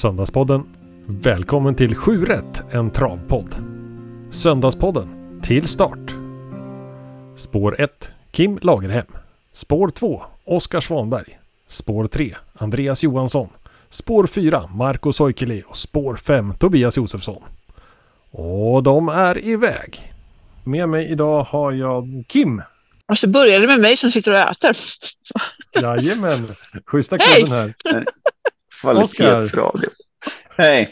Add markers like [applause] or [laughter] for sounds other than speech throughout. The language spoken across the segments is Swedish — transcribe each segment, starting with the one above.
Söndagspodden. Välkommen till 7 rätt, en travpodd. Söndagspodden. Till start. Spår 1. Kim Lagerhem. Spår 2. Oskar Svanberg. Spår 3. Andreas Johansson. Spår 4. Marco Soikeli och spår 5. Tobias Josefsson. Och de är iväg. Med mig idag har jag Kim. Och så börjar det med mig som sitter och äter. Jajamän. Schyssta klubben här. [laughs] Kvalitetsradio. Hej.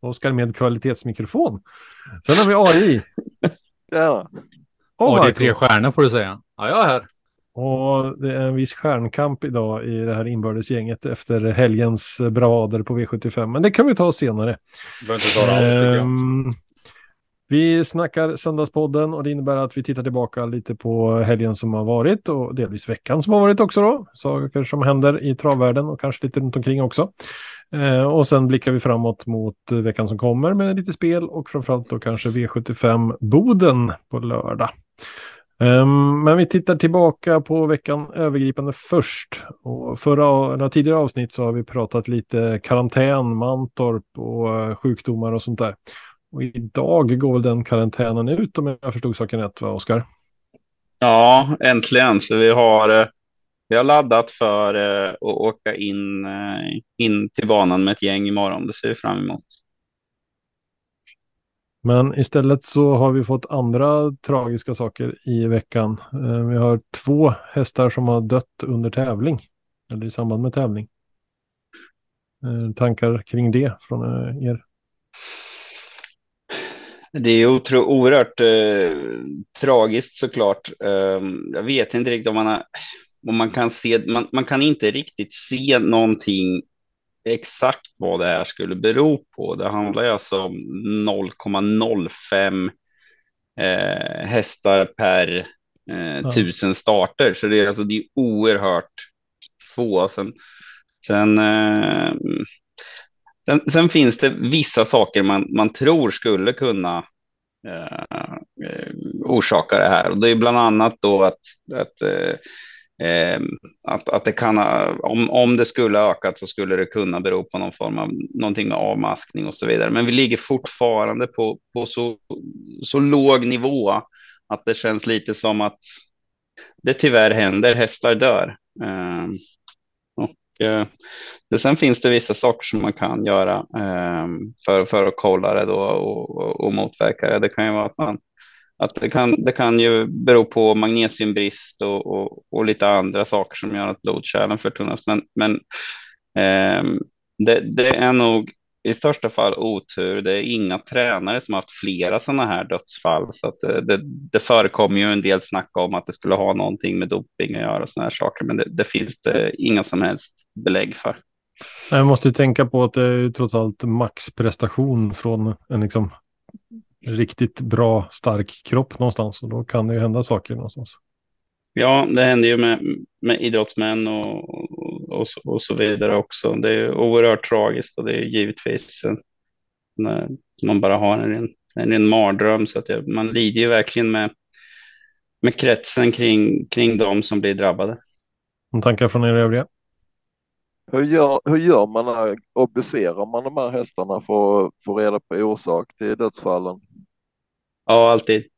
Oskar med kvalitetsmikrofon. Sen har vi AI. [laughs] Ja. Och Och det är tre stjärnor får du säga. Ja, jag är här. Och det är en viss stjärnkamp idag i det här inbördesgänget efter helgens bravader på V75. Men det kan vi ta senare. Inte ta det. Ehm, vi snackar Söndagspodden och det innebär att vi tittar tillbaka lite på helgen som har varit och delvis veckan som har varit också då. Saker som händer i travvärlden och kanske lite runt omkring också. Eh, och sen blickar vi framåt mot veckan som kommer med lite spel och framförallt då kanske V75 Boden på lördag. Ehm, men vi tittar tillbaka på veckan övergripande först. Och förra, eller tidigare avsnitt så har vi pratat lite karantän, Mantorp och eh, sjukdomar och sånt där. Och idag går väl den karantänen ut om jag förstod saken rätt va, Oskar? ja, äntligen. Så vi har, eh, vi har laddat för eh, att åka in, eh, in till banan med ett gäng imorgon. Det ser vi fram emot. Men istället så har vi fått andra tragiska saker i veckan. Vi har två hästar som har dött under tävling. Eller i samband med tävling. Tankar kring det från er? Det är otro, oerhört eh, tragiskt såklart. Eh, jag vet inte riktigt om man, har, om man kan se, man, man kan inte riktigt se någonting exakt vad det här skulle bero på. Det handlar ju alltså om 0,05 eh, hästar per eh, tusen starter. Så det är alltså det är oerhört få. Sen, sen, eh, sen, sen finns det vissa saker man, man tror skulle kunna Eh, eh, orsakar det här. Och det är bland annat då att, att eh, eh, att, att det kan, ha- om, om det skulle ha ökat så skulle det kunna bero på någon form av någonting med avmaskning och så vidare. Men vi ligger fortfarande på, på så, så låg nivå att det känns lite som att det tyvärr händer, hästar dör. Eh, och, men sen finns det vissa saker som man kan göra eh, för, för att kolla det då och, och, och motverka det. Det kan ju vara att man att det kan, det kan ju bero på magnesiumbrist och, och, och lite andra saker som gör att blodkärlen förtunnas. Men, men eh, det, det är nog i största fall otur. Det är inga tränare som har haft flera sådana här dödsfall. Så att det, det, det förekommer ju en del snack om att det skulle ha någonting med doping att göra och sådana här saker. Men det, det finns det inga som helst belägg för. Jag måste ju tänka på att det är ju trots allt maxprestation från en liksom riktigt bra stark kropp någonstans och då kan det ju hända saker någonstans. Ja, det händer ju med, med idrottsmän och, och, och, så, och så vidare också. Det är oerhört tragiskt och det är givetvis en, när man bara har en, en, ren mardröm. Så att det, man lider ju verkligen med, med kretsen kring, kring de som blir drabbade. Någon tankar från er övriga? Hur gör, hur gör man när obducerar man de här hästarna för att få reda på orsak till dödsfallen? Ja, alltid.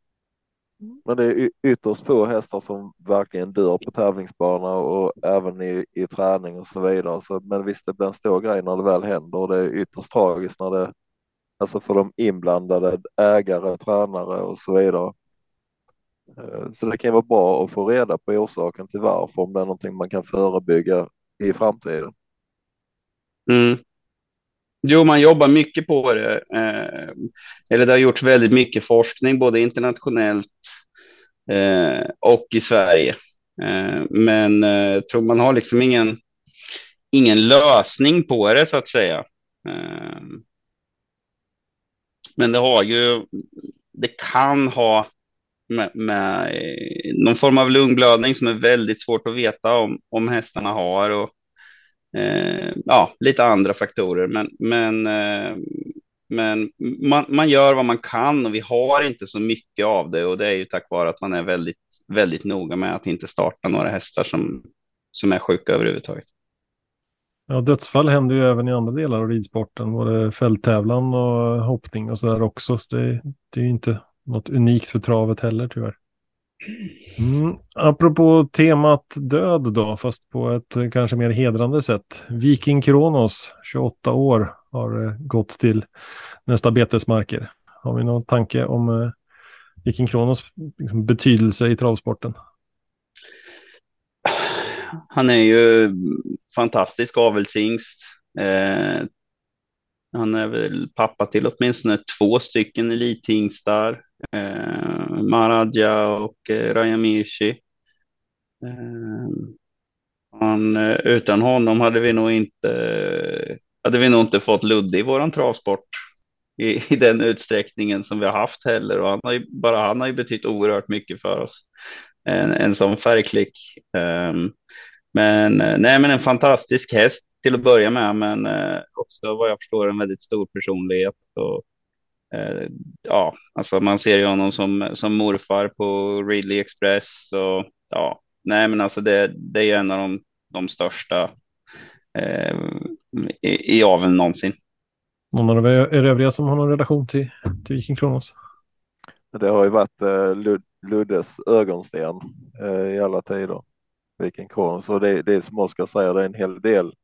Men det är ytterst få hästar som verkligen dör på tävlingsbana och även i, i träning och så vidare. Så, men visst, det blir en stor grej när det väl händer och det är ytterst tragiskt när det, alltså för de inblandade ägare, tränare och så vidare. Eh, Så det kan vara bra att få reda på orsaken till varför, om det är någonting man kan förebygga i framtiden. Mm. Jo, man jobbar mycket på det. Eh, eller det har gjorts väldigt mycket forskning, både internationellt eh, och i Sverige. Eh, men eh, tror man har liksom ingen, ingen lösning på det så att säga. Eh, men det har ju, det kan ha med, med eh, någon form av lungblödning som är väldigt svårt att veta om, om hästarna har och eh, ja, lite andra faktorer. Men, men, eh, men man, man gör vad man kan och vi har inte så mycket av det och det är ju tack vare att man är väldigt, väldigt noga med att inte starta några hästar som, som är sjuka överhuvudtaget. Ja, dödsfall händer ju även i andra delar av ridsporten, både fälttävlan och hoppning och sådär också. Så det, det är ju inte något unikt för travet heller tyvärr. Mm. Apropå temat död då, fast på ett eh, kanske mer hedrande sätt. Viking Kronos, 28 år, har eh, gått till nästa betesmarker. Har vi någon tanke om eh, Viking Kronos liksom, betydelse i travsporten? Han är ju fantastisk avelshingst. Eh, han är väl pappa till åtminstone två stycken elithingstar. Eh, Maradja och eh, Rajamirci. Eh, han, eh, utan honom hade vi nog inte, hade vi nog inte fått Ludde i våran travsport i, i den utsträckningen som vi har haft heller. Och han har ju, bara han har ju betytt oerhört mycket för oss. En, en sån färgklick. Um, men eh, nej, men en fantastisk häst till att börja med, men eh, också vad jag förstår en väldigt stor personlighet. Och, eh, ja, alltså man ser ju honom som, som morfar på Ridley Express och ja, nej, men alltså det, det är en av de, de största eh, i, i aveln någonsin. Någon av er övriga som har någon relation till, till Viking Kronos? Det har ju varit eh, Lud Luddes ögonsten eh, i alla tider. Viking Kronos och det, det är som Oskar säger, det är en hel del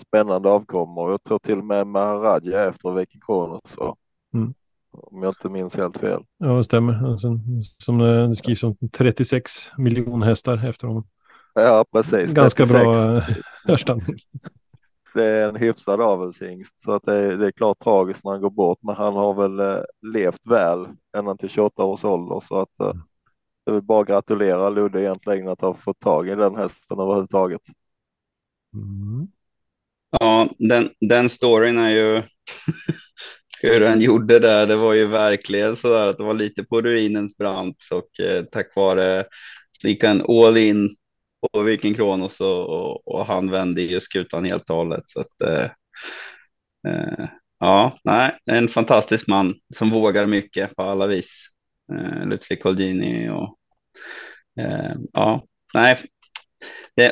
spännande avkommor. Jag tror till och med Maharaja efter Viking Kronos. Mm. Om jag inte minns helt fel. Ja, det stämmer. Alltså, som det skrivs om 36 miljoner hästar efter honom. Ja, precis. Ganska 36. bra härstamning [laughs] det är en hyfsad avelshingst så att det är, det är klart tragiskt när han går bort. Men han har väl eh, levt väl ända till 28 års ålder så att eh, det vill bara gratulera Ludde egentligen att ha fått tag i den hästen överhuvudtaget. Mm. Ja, den, den storyn är ju [laughs] hur han gjorde det. Det var ju verkligen så där att det var lite på ruinens brant och eh, tack vare så gick han all in på Viking Kronos och, och, och, han vände ju skutan helt och hållet. Så att, eh, eh, ja, nej, en fantastisk man som vågar mycket på alla vis. Eh, Ludvig Colgjini och eh, ja, nej.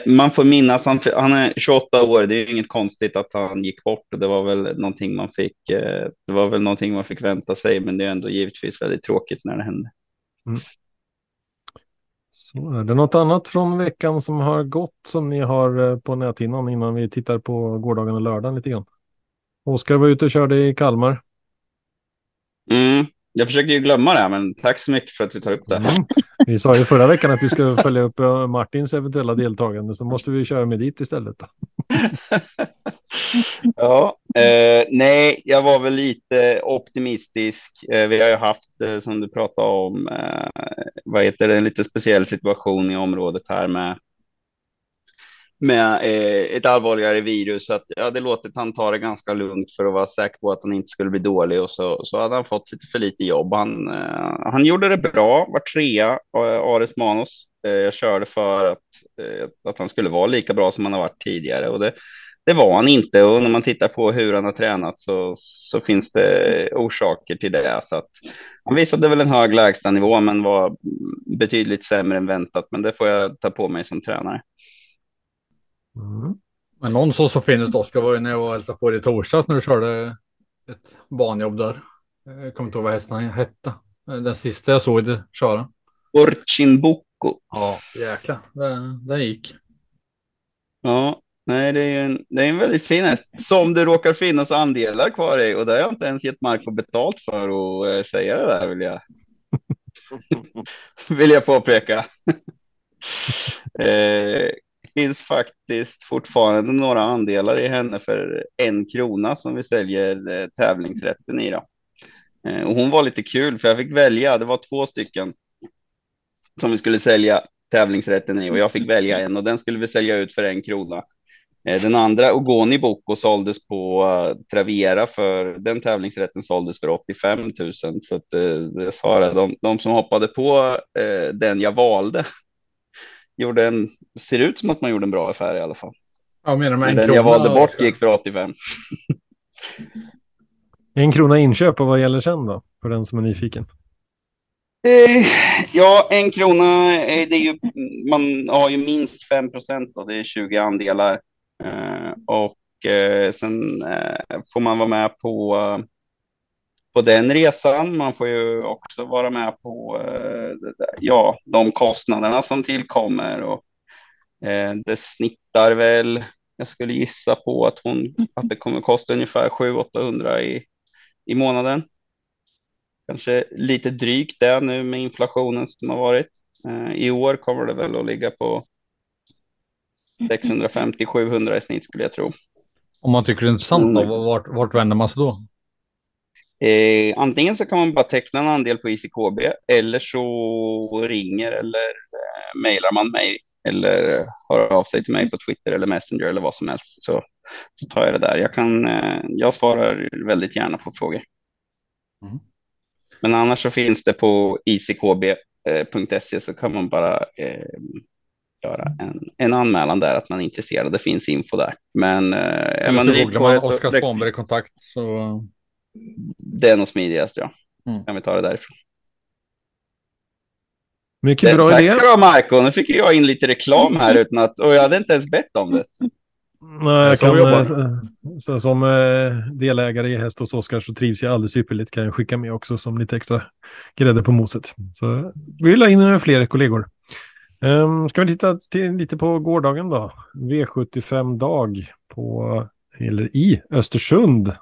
Man får minnas, han, han är 28 år, det är inget konstigt att han gick bort och det var väl någonting man fick, eh, det var väl någonting man fick vänta sig, men det är ändå givetvis väldigt tråkigt när det hände. Mm. Så är det något annat från veckan som har gått som ni har eh, på näthinnan innan vi tittar på gårdagen och lördagen lite grann? Oskar var ute och körde i Kalmar. Mm, jag försöker ju glömma det, men tack så mycket för att vi tar upp det. Mm. Vi sa ju förra veckan att vi skulle följa upp eh, Martins eventuella deltagande, så måste vi köra med dit istället. [laughs] ja, eh, nej, jag var väl lite optimistisk. Eh, vi har ju haft, eh, som du pratade om, eh, vad heter det, en lite speciell situation i området här med med eh, ett allvarligare virus. Så att jag hade låtit han ta det ganska lugnt för att vara säker på att han inte skulle bli dålig och så, så hade han fått lite för lite jobb. Han, eh, han gjorde det bra, var trea, eh, Ares Manos. Eh, jag körde för att, eh, att han skulle vara lika bra som han har varit tidigare och det, det var han inte och när man tittar på hur han har tränat så, så finns det orsaker till det. Så att han visade väl en hög lägstanivå men var betydligt sämre än väntat. Men det får jag ta på mig som tränare. Mm. Men någon såg så fin ut Oskar var ju när jag var och hälsade på dig i torsdags när du körde ett banjobb där. Jag kommer inte ihåg vad hästen hette. Den sista jag såg dig köra. Orchin Boko. Ja, jäklar. Den, den gick. Ja, nej, det är, en, det är en väldigt fin häst som det råkar finnas andelar kvar i och det har jag inte ens gett Marco betalt för att äh, säga det där vill jag. [laughs] vill jag påpeka. [laughs] eh, finns faktiskt fortfarande några andelar i henne för en krona som vi säljer eh, tävlingsrätten i. Då. Eh, och hon var lite kul för jag fick välja. Det var två stycken som vi skulle sälja tävlingsrätten i och jag fick välja en och den skulle vi sälja ut för en krona. Eh, den andra Ogoni Boko såldes på Travera för den tävlingsrätten såldes för 85 000 så att det sa det. De, de som hoppade på den jag valde gjorde en, ser ut som att man gjorde en bra affär i alla fall. Ja, menar en Den krona, jag valde bort ska... gick för 85. [laughs] en krona inköp och vad gäller sen då? För den som är nyfiken. Eh, ja, en krona, eh, det är ju, man har ju minst 5 procent och det är 20 andelar. Eh, och eh, sen får man vara med på, på den resan. Man får ju också vara med på ja, de kostnaderna som tillkommer och eh, det snittar väl. Jag skulle gissa på att, hon, att det kommer kosta ungefär 700-800 i, i månaden. Kanske lite drygt det nu med inflationen som har varit. Eh, I år kommer det väl att ligga på 650-700 i snitt skulle jag tro. Om man tycker det är intressant, då, vart, vart vänder man sig då? Eh, antingen så kan man bara teckna en andel på ICKB eller så ringer eller eh, mejlar man mig eller hör av sig till mig på Twitter eller Messenger eller vad som helst så, så tar jag det där. Jag, kan, eh, jag svarar väldigt gärna på frågor. Mm. Men annars så finns det på ickb.se så kan man bara eh, göra en, en anmälan där att man är intresserad. Det finns info där. Men eh, är man så googlar man Oskar Svanberg i kontakt så det är nog smidigast ja. Mm. Kan vi ta det därifrån. Mycket Det, bra tack idé. ska du ha Marco. Nu fick jag in lite reklam här utan att, och jag hade inte ens bett om det. Nej, jag kan, eh, så, som eh, delägare i Häst hos Oskar så trivs jag alldeles ypperligt. Kan jag skicka med också som lite extra grädde på moset. Så vi vill ha in fler kollegor. Um, ska vi titta till, lite på gårdagen då? V75-dag på, eller i Östersund.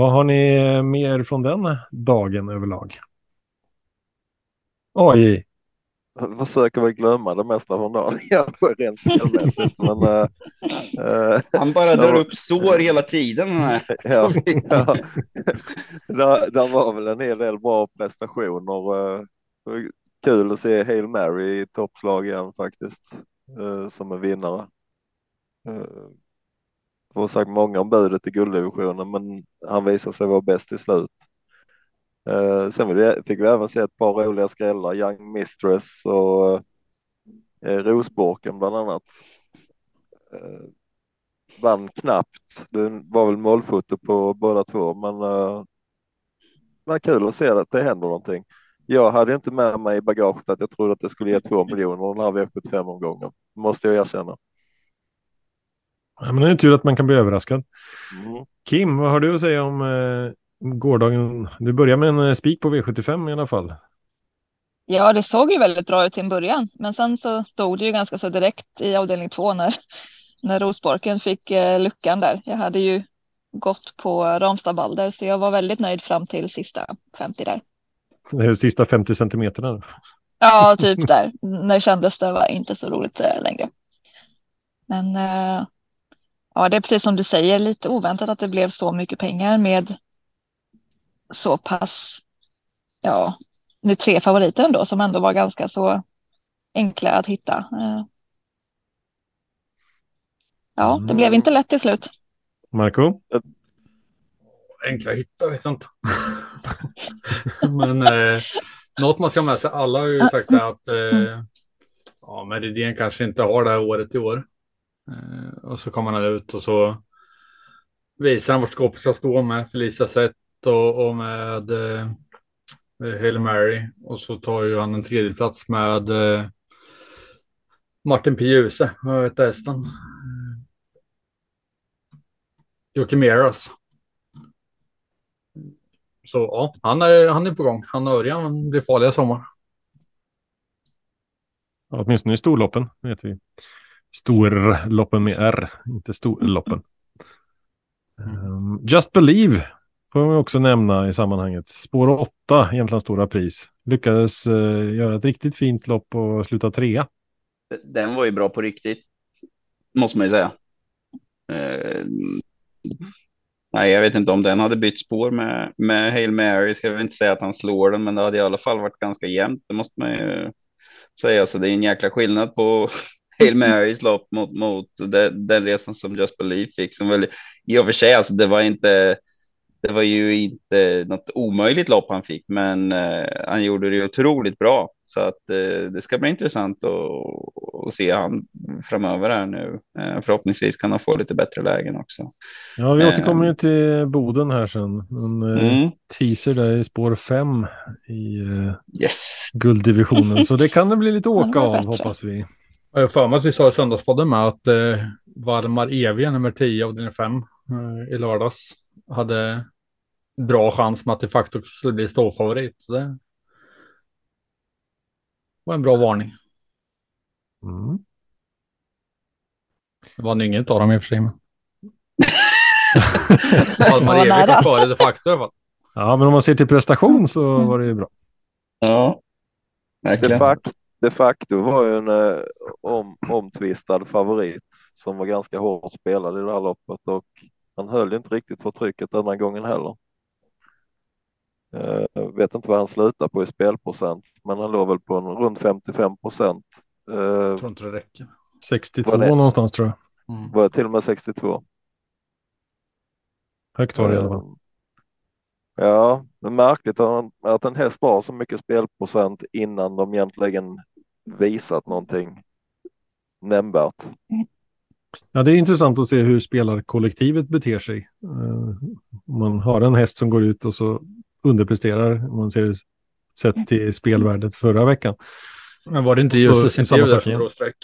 Vad har ni med er från den dagen överlag? Oj, Jag försöker väl glömma det mesta från dagen, [laughs] rent spelmässigt. Men, äh, Han bara [laughs] drar upp sår hela tiden. [laughs] ja, ja. där, där var väl en hel del bra prestationer. Kul att se Hail Mary i toppslag igen faktiskt, som en vinnare. Äh, Det var sagt många om budet i gulddivisionen, men han visade sig vara bäst i slut. Eh, sen fick vi även se ett par roliga skrällar, Young Mistress och eh, Rosborken bland annat. Eh, vann knappt. Det var väl målfoto på båda två, men eh, det var kul att se att det händer någonting. Jag hade inte med mig i bagaget att jag trodde att det skulle ge två miljoner den här V75-omgången, måste jag erkänna ja, men det är tur att man kan bli överraskad. Mm. Kim, vad har du att säga om eh, gårdagen? Du börjar med en eh, spik på V75 i alla fall. Ja, det såg ju väldigt bra ut till en början, men sen så stod det ju ganska så direkt i avdelning två när, [laughs] när Rosborken fick eh, luckan där. Jag hade ju gått på Ramstad Balder, så jag var väldigt nöjd fram till sista 50 där. De sista 50 centimeterna. Ja, typ där. När kändes det var inte så roligt eh, längre. Men eh, ja, det är precis som du säger, lite oväntat att det blev så mycket pengar med så pass, ja, med tre favoriter ändå som ändå var ganska så enkla att hitta. Eh, Ja, det blev inte lätt till slut. Marco? enkla att hitta vet jag inte. [laughs] Men eh, något man ska ha med sig, alla har ju sagt att eh, ja, Meridien kanske inte har det här året i år. Eh, och så kommer han ut och så visar han vart skåpet ska stå med Felicia Sett och, och med eh, Hail Mary. Och så tar ju han en tredje plats med eh, Martin P. Djuse, vad heter hästen? Eh, Jocke Meras. Så ja, han är, han är på gång. Han och Örjan blir farliga i sommar. Ja, åtminstone i storloppen, vet vi. Storloppen med R, inte storloppen. Um, Just Believe får man också nämna i sammanhanget. Spår 8, Jämtlands stora pris. Lyckades eh, göra ett riktigt fint lopp och sluta trea. Den var ju bra på riktigt. Måste man ju säga. Eh, nej, jag vet inte om den hade bytt spår med, med Hail Mary. Ska jag inte säga att han slår den, men det hade i alla fall varit ganska jämnt. Det måste man ju säga. Så det är en jäkla skillnad på Hail Marys lopp mot, mot den, den resan som Just Believe fick. Som väl, I och för sig, alltså, det var inte det var ju inte något omöjligt lopp han fick, men eh, han gjorde det otroligt bra. Så att eh, det ska bli intressant att, att se han framöver här nu. Eh, förhoppningsvis kan han få lite bättre lägen också. Ja, vi Eh. återkommer ju till Boden här sen. En eh, Mm. teaser där i spår 5 i eh, Yes. gulddivisionen. Så det kan det bli lite åka av, hoppas vi. Jag har för mig att vi sa i söndagspodden med att eh, Valmar Evia nummer 10 av avdelning 5 i lördags. Hade bra chans med att de facto skulle bli ståfavorit. Så det var en bra varning. Mm. Det var inget av dem i och för sig. Men... [laughs] Evia nära. kom före de facto i alla fall. Ja, men om man ser till prestation så Mm. var det ju bra. Ja, De verkligen. facto, de facto var ju en eh, om, omtvistad favorit som var ganska hårt spelad i det här loppet och han höll inte riktigt för trycket denna gången heller. Eh, Jag vet inte vad han slutar på i spelprocent, men han låg väl på en runt 55 procent. Eh, Jag tror inte det räcker. 62 Var det- någonstans tror jag. Mm. var det till och med 62. Högt var det i alla fall. Eh, Ja, men märkligt att, han- att en häst har så mycket spelprocent innan de egentligen visat någonting nämnvärt. Ja, det är intressant att se hur spelarkollektivet beter sig. Eh, Om man har en häst som går ut och så underpresterar, om man ser sett till spelvärdet förra veckan. Men var det inte Ljuses samma intervju där som igen. drog streck?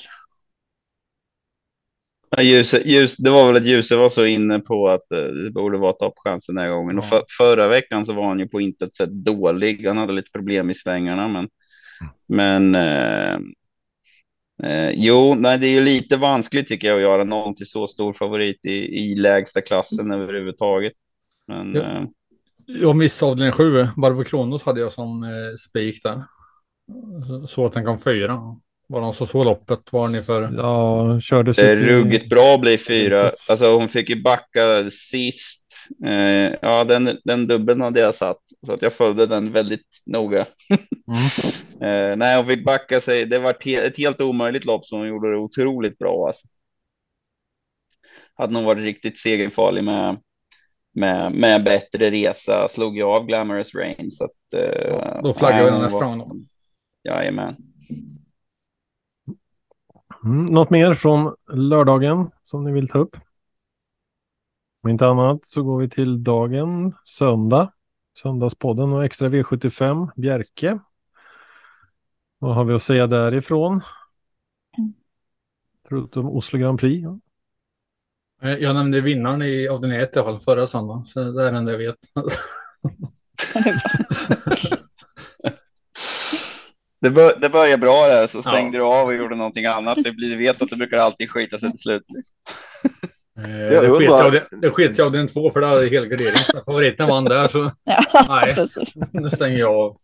Ja, Ljuse, ljus, det var väl att Ljuse var så inne på att eh, det borde vara toppchansen den här gången. Och för, förra veckan så var han ju på intet sätt dålig. Han hade lite problem i svängarna, men, men eh, eh, jo, nej, det är ju lite vanskligt tycker jag att göra någon till så stor favorit i, i lägsta klassen överhuvudtaget. Men Ja. eh, Jag missade avdelning 7. Barbro Kronos hade jag som eh, spik där. Så- att den kom fyra. Var de som såg loppet var ni för? Ja, körde det är sitt- ruggigt bra att bli fyra. Alltså hon fick ju backa sist. Eh, ja, den, den dubbeln hade jag satt så att jag följde den väldigt noga. Mm. [laughs] Eh, nej, hon fick backa sig. Det var ett helt omöjligt lopp som hon gjorde det otroligt bra. Alltså. Hade nog varit riktigt segerfarlig med, med, med bättre resa. Slog ju av Glamorous Rain. Så att, eh, Då flaggar vi hon nästa gång. Jajamän. Mm, något mer från lördagen som ni vill ta upp? Om inte annat så går vi till dagen, söndag. Söndagspodden och extra V75, Bjerke. Vad har vi att säga därifrån? Förutom Oslo Grand Prix. Eh, Jag nämnde vinnaren i avdelning 1 i alla fall förra söndagen. Så det är det enda jag vet. [laughs] Det, bör, det började bra där, så stängde Ja. du av och gjorde någonting annat. Det blir, du vet att det brukar alltid skita sig till slut. Liksom. Eh, Jag Det den- det två för det hade helgardering. Favoriten vann där så [laughs] Ja, [laughs] Nej. nu stänger jag av.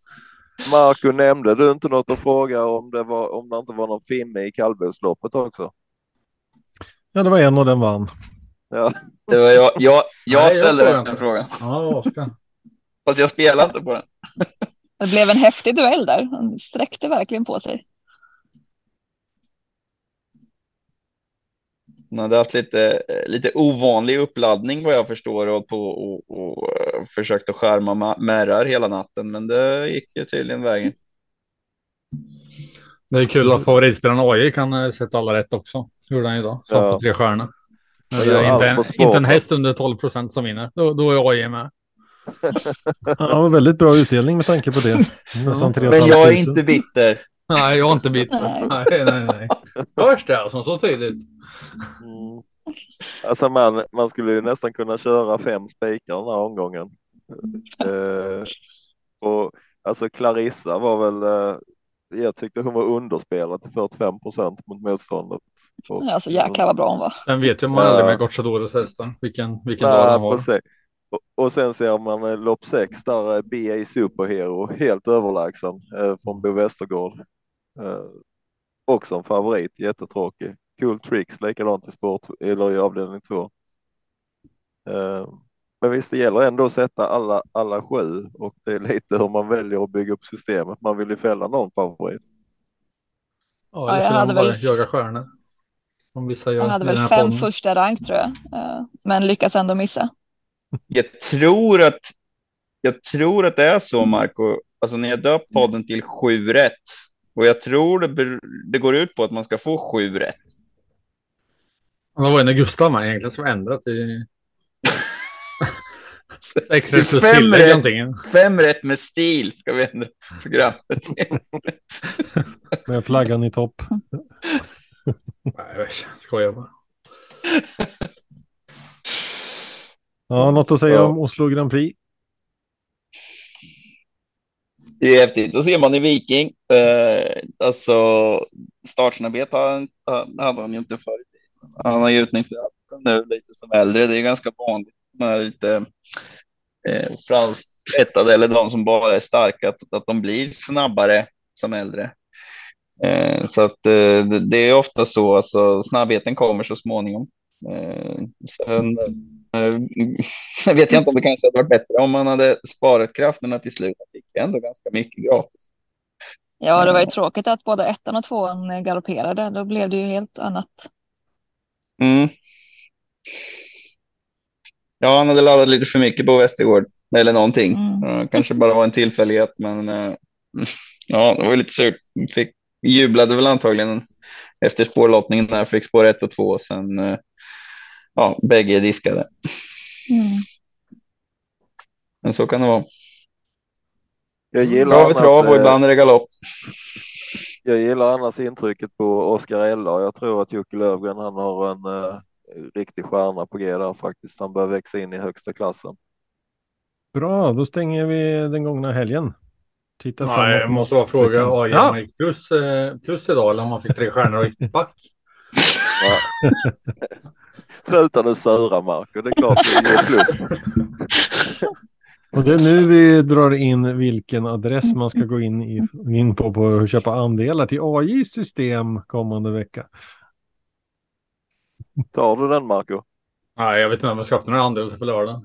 Marco, nämnde du inte något att fråga om det, var, om det inte var någon finne i kallblodsloppet också? Ja, det var en och den vann. Ja, [laughs] Det var jag, jag, jag Nej, jag ställde tror den inte. frågan, Ja, Oskar. fast jag spelade inte på den. Det blev en häftig duell där. Han sträckte verkligen på sig. Han hade haft lite, lite ovanlig uppladdning vad jag förstår och på och, och, eh, försökt att skärma ma- märrar hela natten, men det gick ju tydligen vägen. Det är kul att favoritspelaren AI kan eh, sätta alla rätt också. Gjorde han idag. Ja. får tre stjärnor. Inte, en, inte en häst under 12 procent som vinner. Då, då är AI med. [laughs] Ja, det var väldigt bra utdelning med tanke på det. [laughs] Nästan 3 Men jag är inte bitter. Nej, jag har inte bitter. Nej. Nej, nej, nej. Hörs det alltså så tydligt? mm. alltså man, man skulle ju nästan kunna köra fem spikar den här omgången. Eh, och alltså Clarissa var väl, eh, jag tyckte hon var underspelad till 45 procent mot motståndet. Och, Ja, så jäkla vad bra hon var. Sen vet ju man Ja. aldrig med Gocciadoros hästar vilken, vilken dag Nej, de har. precis. Och, och sen ser man eh, lopp sex där eh, BA Superhero helt överlägsen eh, från Bo Westergård. Eh, också en favorit, jättetråkig. Cool Tricks likadant i sport eller i avdelning två. Eh, men visst, det gäller ändå att sätta alla, alla sju och det är lite hur man väljer att bygga upp systemet. Man vill ju fälla någon favorit. Ja, jag hade bara väl- jagar stjärnor. Som vissa gör Han hade väl fem första rank tror jag. Eh, Men lyckas ändå missa. Jag tror att jag tror att det är så, Marco. Alltså ni har döpt podden till sju rätt och jag tror det, det går ut på att man ska få sju rätt. Det var när Gustav med egentligen som ändrat i... [laughs] Sex rätt plus Fem tillägg rätt. någonting. Fem rätt med stil ska vi ändra programmet. [laughs] Med flaggan i topp. [laughs] Nej, jag skojar bara. Ja, något att säga om Oslo Grand Prix? Det är häftigt. Då ser man i Viking. Eh, alltså startsnabbhet hade han ju inte förut. Han har ju utnyttjat nu lite som äldre. Det är ganska vanligt med lite eh, franskättade eller de som bara är starka att, att de blir snabbare som äldre. Eh, så att eh, det är ofta så, alltså snabbheten kommer så småningom. Eh, sen, eh, [laughs] sen vet jag inte om det kanske hade varit bättre om man hade sparat krafterna till slut. Det fick ändå ganska mycket gratis. Ja, det var ju tråkigt att både ettan och tvåan galopperade. Då blev det ju helt annat. Mm. Ja, han hade laddat lite för mycket på Västergård eller någonting. Mm. Kanske bara var en tillfällighet, men eh, [laughs] ja, det var lite surt. Fick, jublade väl antagligen efter spårlottningen när fick spår ett och två. Sen eh, ja, bägge diskade. Mm. Men så kan det vara. Jag gillar vi trav och ibland är det galopp. Jag gillar annars intrycket på Oskar Ella. Jag tror att Jocke Lövgren han har en uh, riktig stjärna på G där faktiskt. Han bör växa in i högsta klassen. Bra, då stänger vi den gångna helgen. Titta Nej, jag måste bara fråga, AIM ja. gick plus, eh, plus idag eller om man fick tre stjärnor och gick back? [laughs] [laughs] Sluta nu sura Marco, det är klart det ger plus. Och det är nu vi drar in vilken adress man ska gå in, i, in på på att köpa andelar till AIs system kommande vecka. Tar du den Marco? Nej, jag vet inte om jag köpte några andelar på lördag.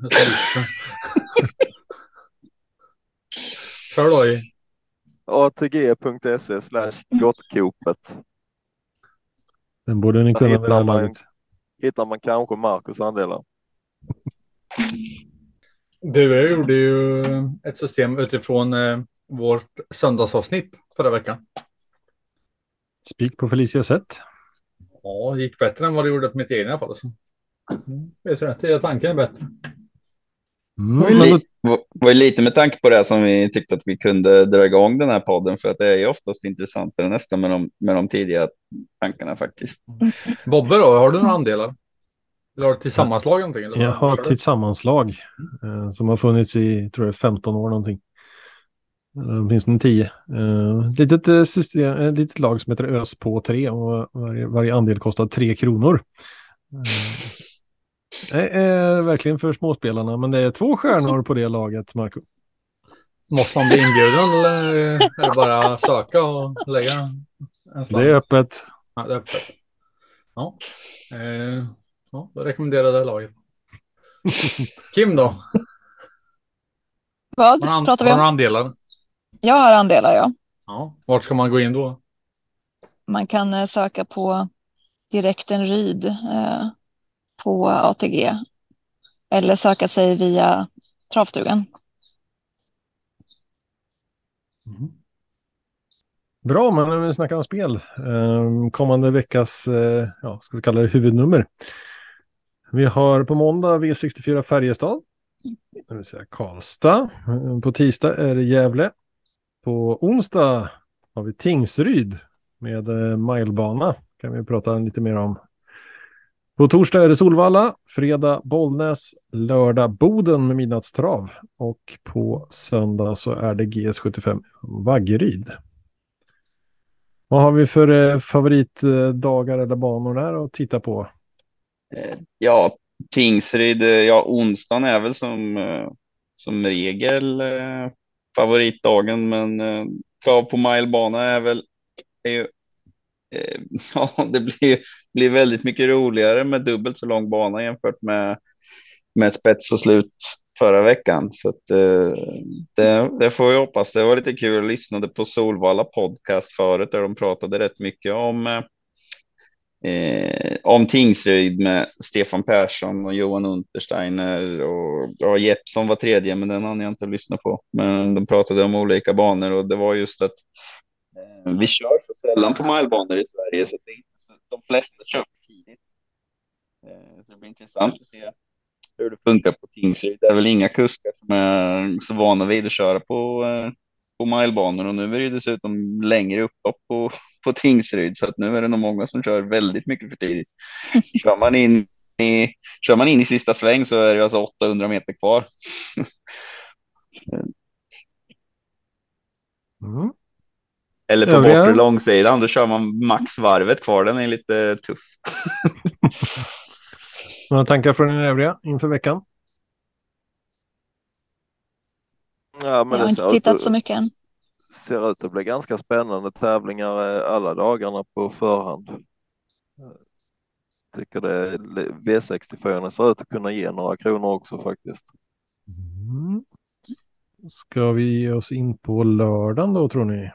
Kör då i. atg.se slash gottkopet. Den borde ni kunna vid det laget. Hittar man kanske Marcus andelar. Du gjorde ju ett system utifrån eh, vårt söndagsavsnitt förra veckan. Spik på Felicia sätt. Ja, det gick bättre än vad det gjorde på mitt egna i alla fall. Så. Mm, vet rätt, tanken är bättre. Mm, li var lite med tanke på det som vi tyckte att vi kunde dra igång den här podden för att det är ju oftast intressantare nästan med de, med de tidiga tankarna faktiskt. Bobbe då, har du några andelar? Eller har du tillsammanslag någonting? Eller jag har tillsammanslag eh, som har funnits i, tror jag, 15 år någonting. Eller åtminstone 10. Eh, litet, eh, system, ett litet lag som heter ÖS på 3 och varje, varje andel kostar 3 kronor. Eh, det är verkligen för småspelarna, men det är två stjärnor på det laget, Marco. Måste man bli inbjuden eller är det bara söka och lägga en slant? Det är öppet. Ja, det är öppet. Ja, eh, ja då rekommenderar jag det laget. Kim då? Vad har pratar vi om? Har du andelar? Jag har andelar, ja. Ja, vart ska man gå in då? Man kan eh, söka på direkten Ryd. Eh, på ATG eller söka sig via travstugan. Mm. Bra, men när vi snackar om spel. Ehm, kommande veckas, eh, ja, ska vi kalla det huvudnummer. Vi har på måndag V64 Färjestad, det vill säga Karlstad. Ehm, på tisdag är det Gävle. På onsdag har vi Tingsryd med eh, milebana. Kan vi prata lite mer om på torsdag är det Solvalla, fredag Bollnäs, lördag Boden med midnattstrav och på söndag så är det GS75 Vaggeryd. Vad har vi för eh, favoritdagar eller banor där att titta på? Eh, ja, Tingsryd, eh, ja onsdagen är väl som, eh, som regel favoritdagen, men trav på milebana är väl är ju [laughs] ja, det blir, blir väldigt mycket roligare med dubbelt så lång bana jämfört med, med spets och slut förra veckan. Så att, eh, det, det, får vi hoppas. Det var lite kul. Jag lyssnade på Solvalla podcast förut där de pratade rätt mycket om eh, eh om Tingsryd med Stefan Persson och Johan Untersteiner och ja, Jeppsson var tredje, men den hann jag inte lyssna på. Men de pratade om olika banor och det var just att eh, vi kör så sällan på milebanor i Sverige så det är inte de flesta kör tidigt. Eh, så det blir intressant att se hur det funkar på Tingsryd. Det är väl inga kuskar som är så vana vid att köra på, eh, på milebanor och nu är det dessutom längre upplopp på, [laughs] på Tingsryd så att nu är det nog många som kör väldigt mycket för tidigt. Kör man in i, kör man in i sista sväng så är det alltså 800 meter kvar. [laughs] Mm. Eller på Övriga? bortre långsidan, då kör man max varvet kvar. Den är lite tuff. [laughs] Några tankar från er övriga inför veckan? Ja, men Jag har det inte ser ut, tittat så mycket än. ser ut att bli ganska spännande tävlingar eh, alla dagarna på förhand. Tycker det V64 ser ut att kunna ge några kronor också faktiskt. Mm. Ska vi ge oss in på lördagen då tror ni?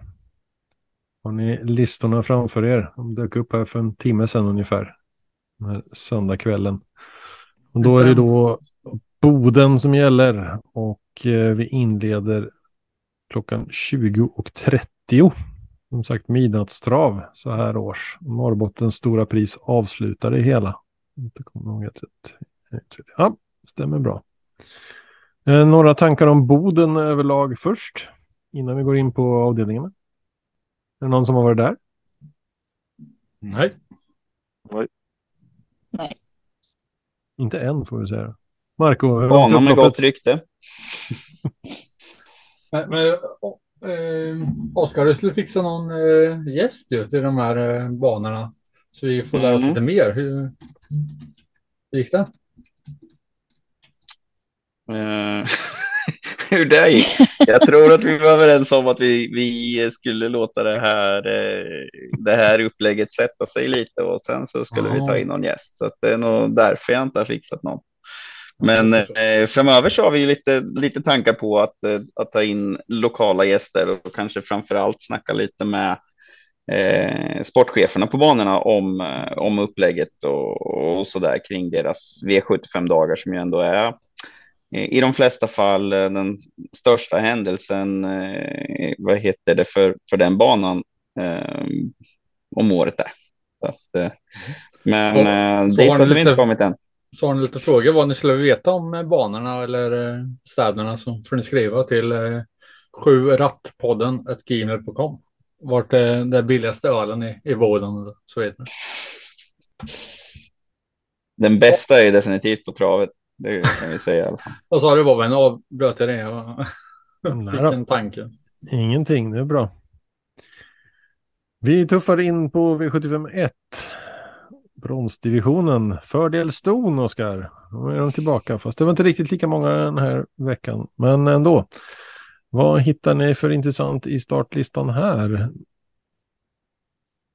Har ni listorna framför er? De dök upp här för en timme sedan ungefär. Den här söndagskvällen. Och då är det då Boden som gäller och eh, vi inleder klockan 20.30. Som sagt midnattstrav så här års. Norrbottens stora pris avslutar det hela. Inte kommer ihåg. Ja, stämmer bra. Eh, några tankar om Boden överlag först. Innan vi går in på avdelningarna. Är det någon som har varit där? Nej. Nej. Inte än får vi säga. Marco, Banan med gott rykte. [laughs] Men, men å- eh, Oskar, du skulle fixa någon eh, gäst ju till de här eh, banorna. Så vi får lära oss Mm. lite mer. Hur, hur gick det? [laughs] Hur det gick. Jag tror att vi var överens om att vi, vi skulle låta det här, eh, det här upplägget sätta sig lite och sen så skulle vi ta in någon gäst. Så att det är nog därför jag inte har fixat någon. Men eh, framöver så har vi lite, lite tankar på att, eh, att ta in lokala gäster och kanske framför allt snacka lite med eh, sportcheferna på banorna om, eh, om upplägget och, och så där kring deras V75-dagar som ju ändå är i de flesta fall eh, den största händelsen, eh, vad heter det för, för den banan eh, om året där. Så att, men Så- så dit ni vi inte kommit än. Så har ni lite frågor vad ni skulle veta om banorna eller städerna så får ni skriva till 7rattpodden gmail.com. Vart är det billigaste ölen i, i Boden så vidare. Den bästa är definitivt på travet. Det kan vi säga i alla fall. Vad sa du Bobben? Avbröt jag det? och Fick en tanke. Ingenting, det är bra. Vi tuffar in på V75 1. Bronsdivisionen. Fördel Ston, Oskar. Nu är de tillbaka, fast det var inte riktigt lika många den här veckan. Men ändå. Vad hittar ni för intressant i startlistan här?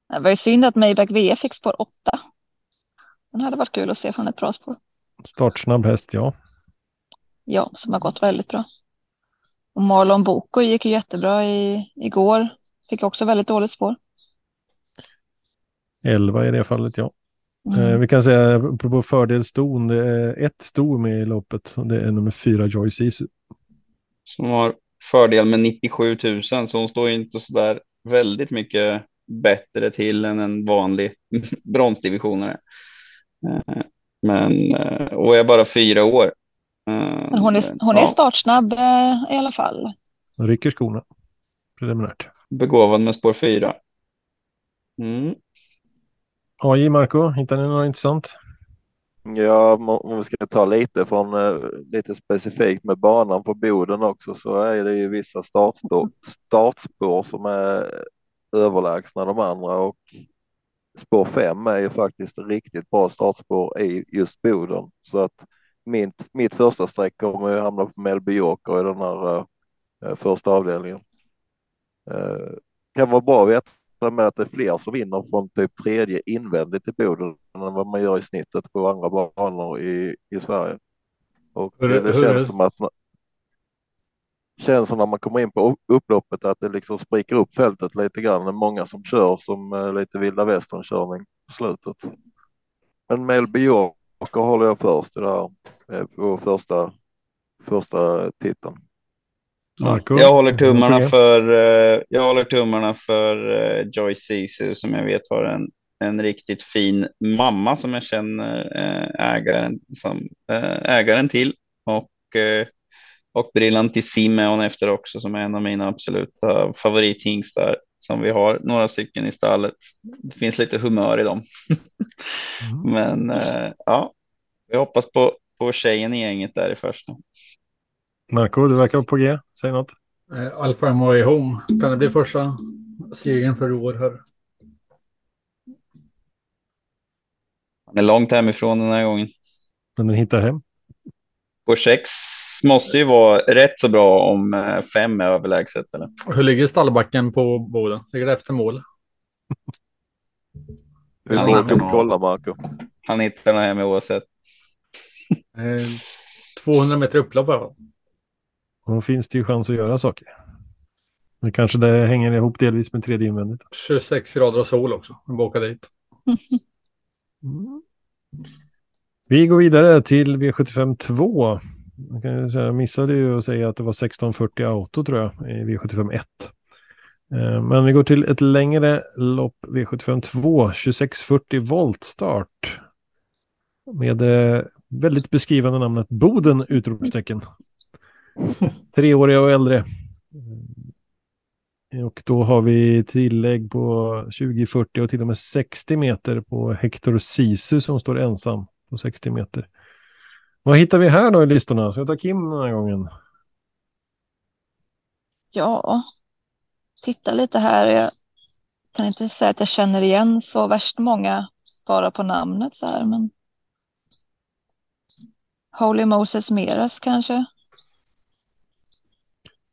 Det var ju synd att Maybach VF fick spår 8. Den hade varit kul att se från ett bra spår. Startsnabb häst, ja. Ja, som har gått väldigt bra. Och Marlon Boko gick ju jättebra i, igår. Fick också väldigt dåligt spår. 11 i det fallet, ja. Eh, Mm. vi kan säga apropå fördel Ston, det är ett sto med i loppet. och Det är nummer fyra Joy Sisu. Som har fördel med 97 000 så hon står ju inte så där väldigt mycket bättre till än en vanlig [laughs] bronsdivisionare. Eh, Men eh, och är bara fyra år. Eh, Men hon är, hon är ja, startsnabb eh, i alla fall. Rycker skorna. Preliminärt. begåvad med spår fyra. Mm. AJ Marco, hittar ni något intressant? Ja, om vi ska ta lite från lite specifikt med banan på Boden också så är det ju vissa startspår, startspår som är överlägsna de andra och spår 5 är ju faktiskt riktigt bra startspår i just Boden så att mitt, mitt första streck kommer ju hamna på Melby Joker i den här eh, första avdelningen. Eh, kan vara bra att veta med att det är fler som vinner från typ tredje invändigt i Boden än vad man gör i snittet på andra banor i, i Sverige. Och Hur- det, hur- känns som att känns som när man kommer in på upploppet att det liksom spricker upp fältet lite grann. Det är många som kör som eh, lite vilda västern körning på slutet. Men Melby Joker håller jag först i det här, eh, på första, första titeln. Marco? Jag håller tummarna för, eh, jag håller tummarna för eh, Joy Sisu som jag vet har en, en riktigt fin mamma som jag känner eh, ägaren, som, eh, ägaren till. Och, eh, och Brillantissim är hon efter också som är en av mina absoluta favorithingstar som vi har några stycken i stallet. Det finns lite humör i dem. Mm. [laughs] Men eh, ja, Vi hoppas på, på tjejen i gänget där i första. Marco, du verkar på G. Säg något. Eh, Alfa MOA Home. Kan det bli första segern för i år här? Han är långt hemifrån den här gången. Men den hittar hem. På sex måste ju vara rätt så bra om eh, fem är överlägset. Eller? Hur ligger stallbacken på Boden? Ligger det efter mål? Vi åka och kolla Marco. Han hittar den hem oavsett. Eh, 200 meter upplopp. Och då finns det ju chans att göra saker. Men kanske det hänger ihop delvis med tredje invändigt. 26 grader av sol också. Jag bara åka dit. [laughs] Vi går vidare till V75 2. Jag missade ju att säga att det var 1640 auto tror jag i V75 1. Eh, Men vi går till ett längre lopp V75 2, 2640 voltstart. Med det väldigt beskrivande namnet Boden! Utropstecken. [laughs] Treåriga och äldre. Eh, Och då har vi tillägg på 20, 40 och till och med 60 meter på Hector Sisu som står ensam på 60 meter. Vad hittar vi här då i listorna? Ska jag ta Kim den här gången? Ja, titta lite här. Jag kan inte säga att jag känner igen så värst många bara på namnet så här, men. Holy Moses Meras kanske.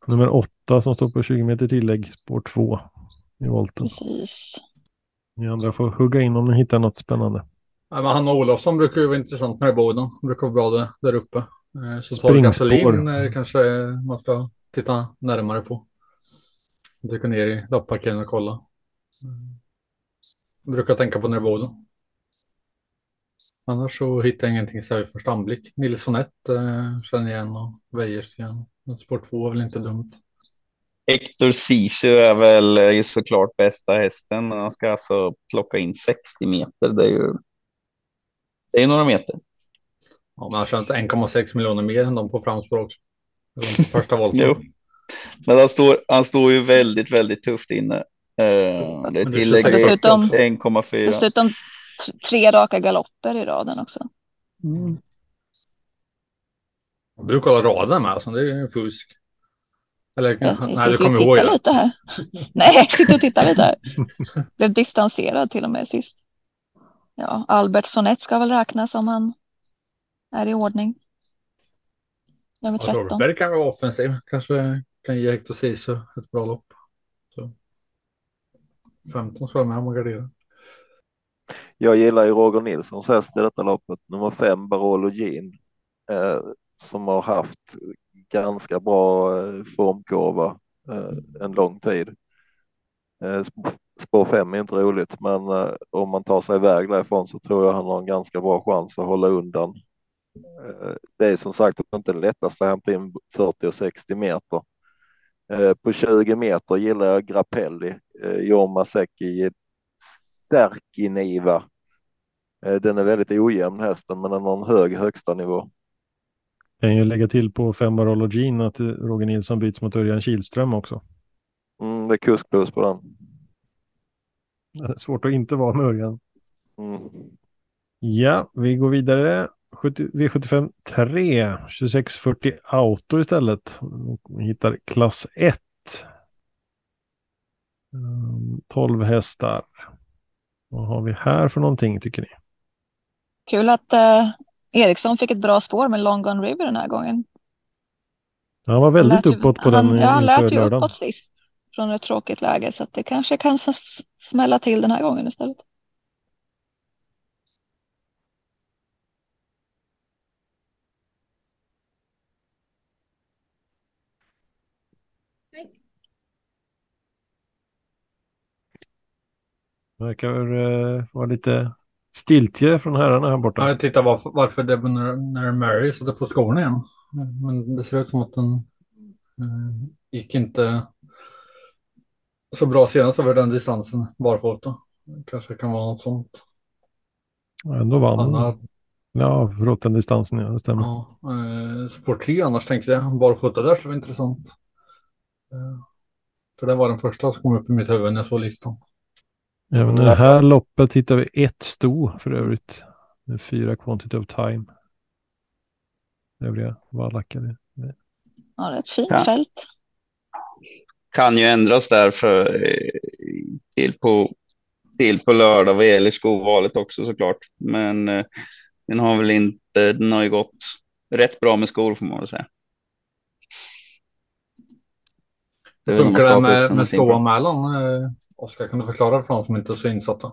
Nummer åtta som står på 20 meter tillägg, spår två i volten. Precis. Ni andra får hugga in om ni hittar något spännande. Ja, men Hanna Olofsson brukar ju vara intressant är Boden. Det brukar vara bra där, där uppe. Eh, Så tar Springspår. gasolin eh, kanske man ska titta närmare på. Dyka ner i loppparkeringen och kolla. Mm. Brukar tänka på när det är Boden. Annars så hittar jag ingenting så här vid första anblick. Nilsson 1 eh, känner jag igen och Wäjersten. Spår 2 är väl inte dumt. Hector Sisu är väl eh, såklart bästa hästen, men han ska alltså plocka in 60 meter. Det är ju det är några meter. Ja, men han tjänat 1,6 miljoner mer än de på framspår också. Inte [laughs] första volten. Jo. Men han står, han står ju väldigt, väldigt tufft inne. Eh, det är tillägg 26 det Dessutom- är 1,4. Dessutom tre raka galopper i raden också. Du brukar ha raden med, alltså det är ju fusk. Eller, jag nej, du kommer ihåg lite här. Nej, jag sitter och tittar lite här. [laughs] Blev distanserad till och med sist. Ja, Albert Sonett ska väl räknas om han är i ordning. Nummer Ja, 13. Norberg kan vara offensiv. Kanske kan ge Hector Sisu ett bra lopp. Så. 15 ska vara med om att gardera. Jag gillar ju Roger Nilssons häst i detta loppet, nummer fem Barolo Jean, eh, som har haft ganska bra eh, formkurva eh, en lång tid. Sp- spår fem är inte roligt, men eh, om man tar sig iväg därifrån så tror jag han har en ganska bra chans att hålla undan. Eh, det är som sagt inte det lättaste att hämta in 40 och 60 meter. Eh, på 20 meter gillar jag Grappelli, Jorma Säcki Särkiniva. Eh, Den är väldigt ojämn hästen, men den har en hög högsta nivå. Kan ju lägga till på fem Barolo Jean att Roger Nilsson byts mot Örjan Kihlström också. Mm, det är kuskplus på den. Det [laughs] är svårt att inte vara med Örjan. Mm. Ja, vi går vidare. 70, V75 3, 2640 Auto istället. Vi hittar klass 1. Mm, 12 hästar. Vad har vi här för någonting tycker ni? Kul att eh, Eriksson fick ett bra spår med Long Gone River den här gången. Han var väldigt Lät ju- uppåt på han, den Ja, han lät ju lördagen. uppåt sist från ett tråkigt läge så att det kanske kan smälla till den här gången istället. Verkar eh, vara lite stiltje från herrarna här borta. Ja, jag tittar varför, varför Debonair Mary satte på skorna igen. Men det ser ut som att den eh, gick inte så bra senast över den distansen barfota. Kanske kan vara något sånt. Ändå vann han. Annat, Ja, förlåt den distansen, ja, det stämmer. ja, eh, spår 3 annars tänkte jag. Barfota där så var intressant. Eh, för det var den första som kom upp i mitt huvud när jag såg listan. Även i det här loppet hittar vi ett sto för övrigt. Med fyra quantity of time. övriga vallackare. Ja, det är ett fint Ja. fält. Kan ju ändras där för eh, till på till på lördag vad gäller skovalet också såklart. Men eh, den har väl inte, den har ju gått rätt bra med skor får man väl säga. Det Hur funkar det med, med skoanmälan? Eh, Oskar, kan du förklara för de som inte är så insatta?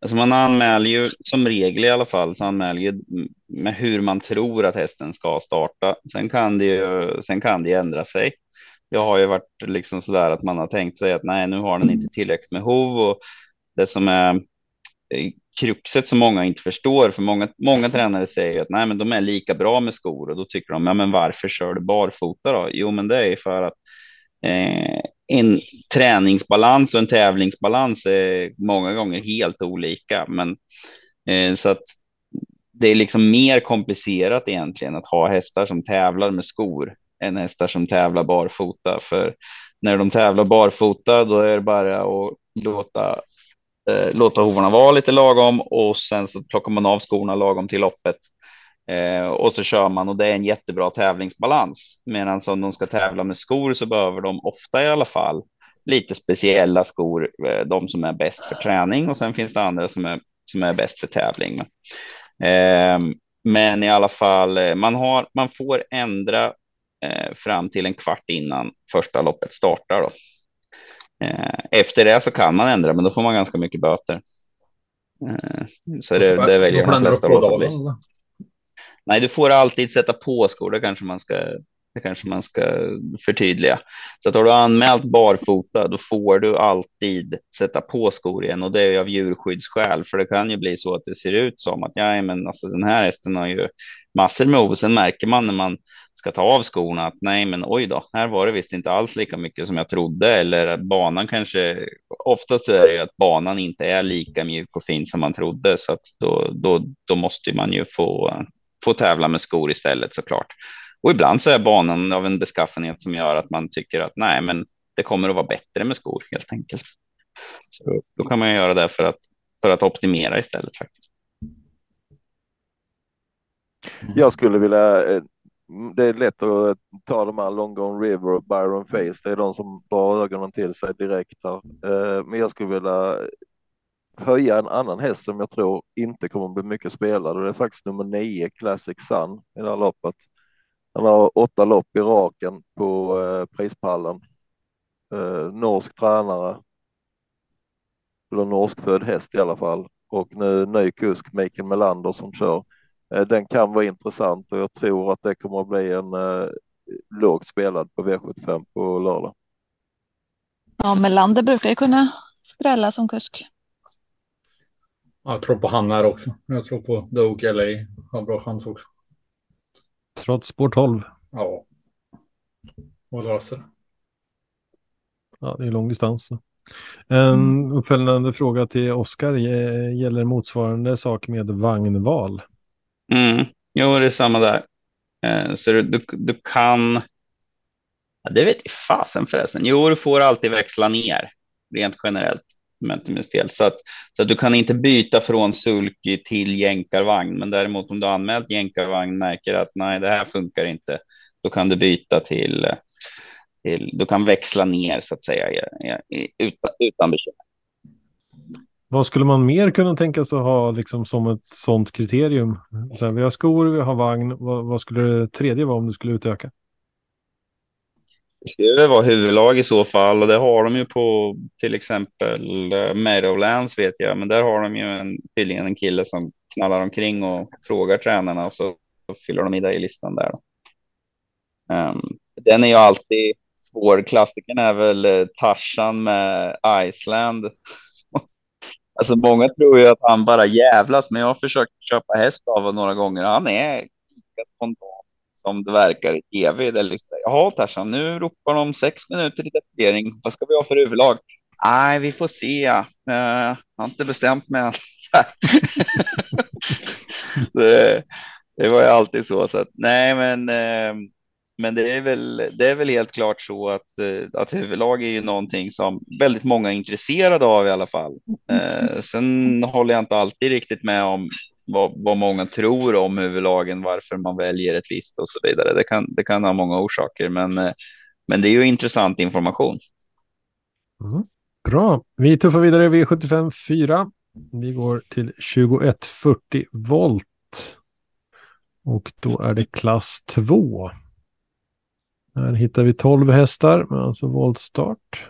Alltså man anmäler ju som regel i alla fall så anmäler ju med hur man tror att hästen ska starta. Sen kan det ju, sen kan det ändra sig. Jag har ju varit liksom så där att man har tänkt sig att nej, nu har den inte tillräckligt med hov och det som är eh, kruxet som många inte förstår, för många, många tränare säger att nej, men de är lika bra med skor och då tycker de, ja, men varför kör du barfota då? Jo, men det är för att eh, en träningsbalans och en tävlingsbalans är många gånger helt olika, men eh, så att det är liksom mer komplicerat egentligen att ha hästar som tävlar med skor än hästar som tävlar barfota. För när de tävlar barfota, då är det bara att låta eh, låta hovarna vara lite lagom och sen så plockar man av skorna lagom till loppet. Eh, och så kör man och det är en jättebra tävlingsbalans. Medan om de ska tävla med skor så behöver de ofta i alla fall lite speciella skor, eh, de som är bäst för träning och sen finns det andra som är, som är bäst för tävling. Eh, men i alla fall, eh, man, har, man får ändra fram till en kvart innan första loppet startar. Då. Eh, efter det så kan man ändra, men då får man ganska mycket böter. Eh, Så det, det väljer den flesta låta bli. Nej, du får alltid sätta på skor. Det kanske man ska, det kanske man ska förtydliga. Så att har du anmält barfota, då får du alltid sätta på skor igen och det är av djurskyddsskäl. För det kan ju bli så att det ser ut som att ja, men alltså, den här hästen har ju massor med hov. Sen märker man när man ska ta av skorna att nej, men oj då, här var det visst inte alls lika mycket som jag trodde. Eller att banan kanske, oftast är det ju att banan inte är lika mjuk och fin som man trodde. Så att då, då, då måste man ju få, få tävla med skor istället såklart. Och ibland så är banan av en beskaffenhet som gör att man tycker att nej, men det kommer att vara bättre med skor helt enkelt. Så då kan man ju göra det för att, för att optimera istället faktiskt. Jag skulle vilja, eh, det är lätt att ta de här Long Gone River och Byron Face. Det är de som drar ögonen till sig direkt här. Eh, Men jag skulle vilja höja en annan häst som jag tror inte kommer att bli mycket spelad och det är faktiskt nummer nio Classic Sun i det här loppet. Han har åtta lopp i raken på eh, prispallen. Eh, norsk tränare. Eller norskfödd häst i alla fall och nu ny kusk Mikael Melander som kör. Eh, Den kan vara intressant och jag tror att det kommer att bli en eh, lågt spelad på V75 på lördag. Ja, Melander brukar ju kunna skrälla som kusk. Jag tror på han här också. Jag tror på Doug LA. Har bra chans också. Trots spår 12. Ja. Och löser det. Ja, det är lång distans. En uppföljande fråga till Oskar. Gäller motsvarande sak med vagnval? Mm. Jo, det är samma där. Eh, så du, du, du kan. Ja, det vet jag fasen förresten. Jo, du får alltid växla ner rent generellt. Om jag inte minns fel. Så att, så att du kan inte byta från sulky till jänkarvagn. Men däremot om du har anmält jänkarvagn märker att nej, det här funkar inte. Då kan du byta till, eh, till du kan växla ner så att säga utan, utan bekymmer. Vad skulle man mer kunna tänka sig att ha liksom som ett sånt kriterium? Så här, vi har skor, vi har vagn. Vad, vad skulle det tredje vara om du skulle utöka? Det skulle vara huvudlag i så fall och det har de ju på till exempel eh, Meadowlands vet jag, men där har de ju en, tydligen en kille som knallar omkring och frågar tränarna och så, fyller de i det i listan där. Um, den är ju alltid svår. Klassikern är väl Tarsan Tarzan med Iceland. Alltså många tror ju att han bara jävlas, men jag har försökt köpa häst av honom några gånger. Han är lika spontan som det verkar i tv. Det är liksom, Jaha, Tarzan, nu ropar de sex minuter i debutering. Vad ska vi ha för överlag? Nej, vi får se. Uh, jag har inte bestämt mig än. [laughs] Det, det var ju alltid så. så att, nej, men, eh, men det, är väl, det är väl helt klart så att, eh, att huvudlag är ju någonting som väldigt många är intresserade av i alla fall. Eh, sen håller jag inte alltid riktigt med om vad, vad många tror om huvudlagen, varför man väljer ett visst och så vidare. Det kan, det kan ha många orsaker, men, eh, men det är ju intressant information. Mm. Bra, vi tuffar vidare V75 4. Vi går till 2140 volt. Och då är det klass 2. Här hittar vi 12 hästar med alltså voltstart.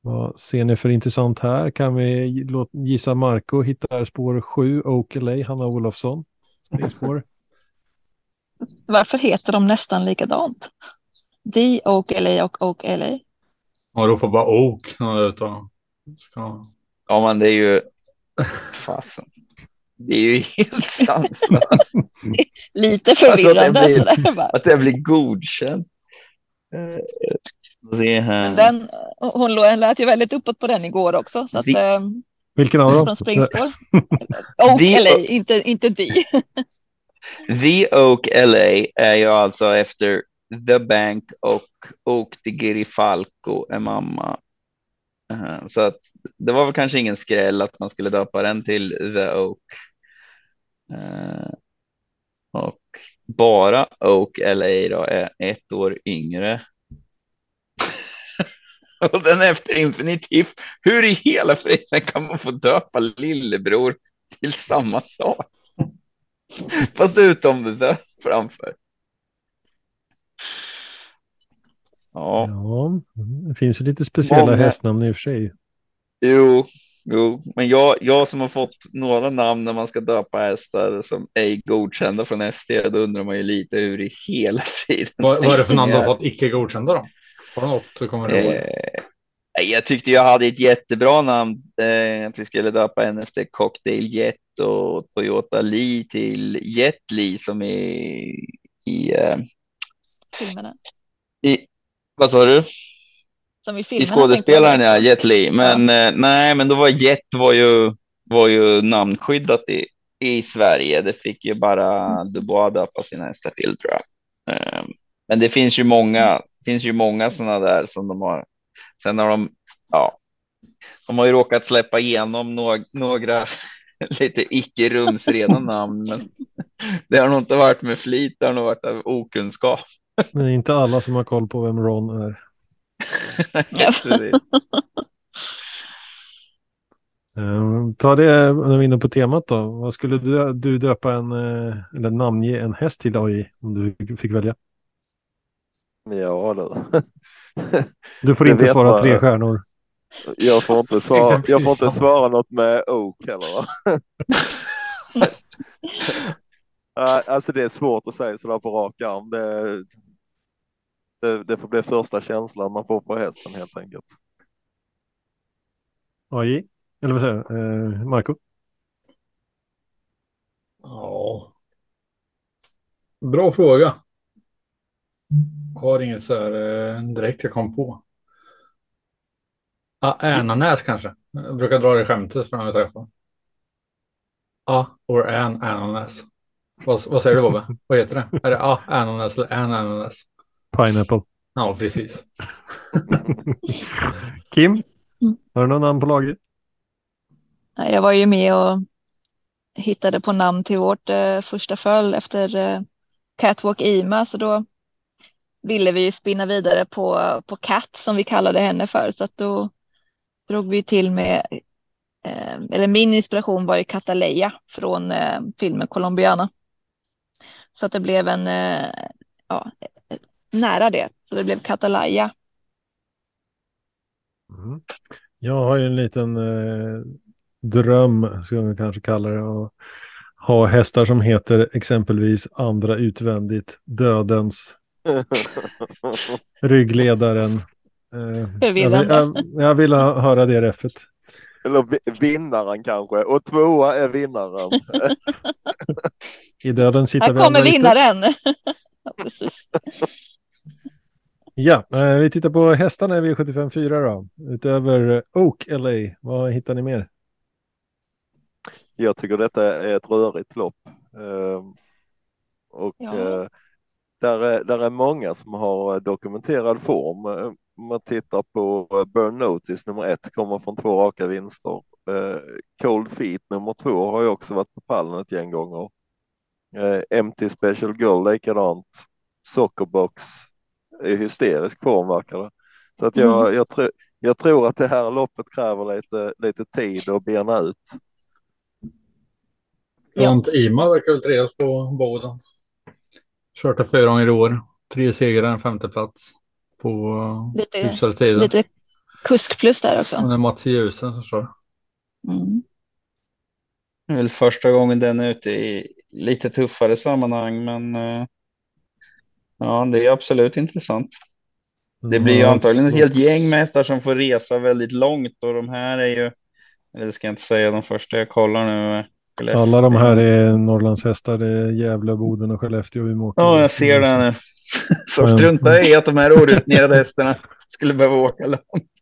Vad ser ni för intressant här? Kan vi gissa Marco hittar spår 7, Oakley, Hanna Olofsson. Spår. [laughs] Varför heter de nästan likadant? D, Oakley och Oakley. Man ropar bara Oak. Ska... Ja, men det är ju fasen. Det är ju helt [laughs] sanslöst. Lite förvirrande. Alltså att, det blir, att det blir godkänt. Uh, se här. Den, hon lät ju väldigt uppåt på den igår också. Så att, Vi... Eh, Vilken av dem? Från springspår. Oak The... LA, inte, inte D. The Oak LA är ju alltså efter The Bank och Oak de Falco är mamma. Uh, så att det var väl kanske ingen skräll att man skulle döpa den till The Oak. Och bara Oak LA då är ett år yngre. [laughs] och den efter infinitiv. Hur i hela friden kan man få döpa lillebror till samma sak? Fast utom the framför. Ja. ja, det finns ju lite speciella Många... hästnamn i och för sig. Jo, jo, men jag, jag som har fått några namn när man ska döpa hästar som ej godkända från ST, då undrar man ju lite hur i hela friden. Vad, vad är det för namn du har fått icke godkända då? Har du något du kommer ihåg? Eh, jag tyckte jag hade ett jättebra namn, eh, att vi skulle döpa en efter Cocktail Jet och Toyota Lee till Jet Lee som är i... Eh, Filmerna. I, vad sa du? Som i, I skådespelaren, ja, Jet Li. Men ja. eh, nej, men då var Jet var ju, var ju namnskyddat i, i Sverige. Det fick ju bara mm. Dubois döpa sina hästar till tror jag. Eh, men det finns ju många, finns ju många sådana där som de har. Sen har de, ja, de har ju råkat släppa igenom några, några [laughs] lite icke rumsrena [laughs] namn. Men det har nog inte varit med flit, det har nog varit av okunskap. Det är inte alla som har koll på vem Ron är. Uh, [laughs] ta det när vi är inne på temat då. Vad skulle du, du döpa en, uh, eller namnge en häst till AI om du fick välja? Ja du. [laughs] du får inte svara man. tre stjärnor. Jag får inte svara, jag får inte svara något med Oak heller. [laughs] alltså det är svårt att säga sådär på rak arm. Det, det, det får bli första känslan man får på hästen helt enkelt. AI, eller vad säger eh, Marco? Ja. Bra fråga. Har inget så här eh, direkt jag kom på. Ah, Änanäs kanske. Jag brukar dra det skämtet för när vi träffar. Ja, ah, or an ananas. Vad, vad säger du Bobbe? Vad heter det? Är det a ananas eller an ananas? Pineapple. Ja, precis. [laughs] Kim, har du någon namn på laget? Jag var ju med och hittade på namn till vårt eh, första följ efter eh, Catwalk Ima, så då ville vi ju spinna vidare på, på Cat som vi kallade henne för, så att då drog vi till med, eh, eller min inspiration var ju Cataleya från eh, filmen Colombiana. Så att det blev en, eh, ja, nära det, så det blev Catalaya. Mm. Jag har ju en liten eh, dröm, ska man kanske kalla det, att ha hästar som heter exempelvis andra utvändigt, dödens, [laughs] ryggledaren. Eh, jag, vill, jag, jag vill höra det refet. Eller vinnaren kanske, och tvåa är vinnaren. [laughs] I döden sitter Här kommer vinnaren. [laughs] ja, precis. Ja, eh, vi tittar på hästarna i V754 då. Utöver Oak LA, vad hittar ni mer? Jag tycker detta är ett rörigt lopp. Ehm, och ja. Eh, där, är, där är många som har dokumenterad form. Om man tittar på Burn Notice nummer ett, kommer från två raka vinster. Eh, Cold Feet nummer två har ju också varit på pallen ett gäng gånger. Eh, MT Special Girl likadant. Sockerbox hysterisk form verkar det. Så att jag, Mm. jag, tr jag tror att det här loppet kräver lite, lite tid att bena ut. Ja. Grant Ima verkar väl trivas på Boden. Kört det fyra gånger i år. Tre segrar, en femte plats på Lite- hyfsade tider. Lite kuskplus där också. Och det är Mats Ljusen som står. Mm. Det är väl första gången den är ute i lite tuffare sammanhang, men eh, ja, det är absolut intressant. Det blir ju antagligen ett helt gäng med hästar som får resa väldigt långt och de här är ju, eller det ska jag inte säga, de första jag kollar nu. Skellefteå. Alla de här är Norrlandshästar. Det är Gävle, Boden och Skellefteå. och Umeå. Ja, jag ser det nu. [laughs] Så strunta i att de här orutinerade hästarna skulle behöva åka långt.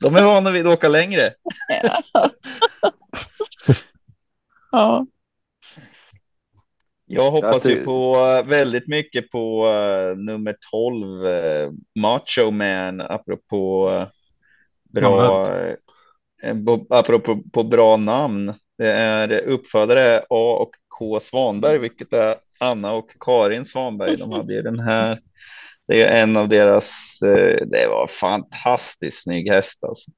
De är vana vid att åka längre. Ja. Ja. Jag hoppas ju på eh, väldigt mycket på eh, nummer 12, uh, Macho Man, apropå eh, bra, uh, apropå på bra namn. Det är uppfödare A och K Svanberg, vilket är Anna och Karin Svanberg. De hade ju den här. Det är en av deras. eh, det var fantastiskt snygg häst alltså.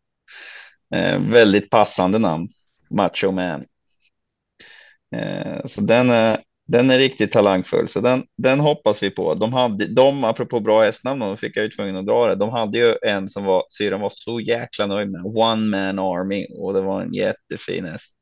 Eh, väldigt passande namn, Macho Man. Eh, så den är, den är riktigt talangfull, så den, den hoppas vi på. De hade, de, apropå bra hästnamn, de fick jag ju tvungen att dra det. De hade ju en som var, syrran var så jäkla nöjd med, One Man Army, och det var en jättefin häst.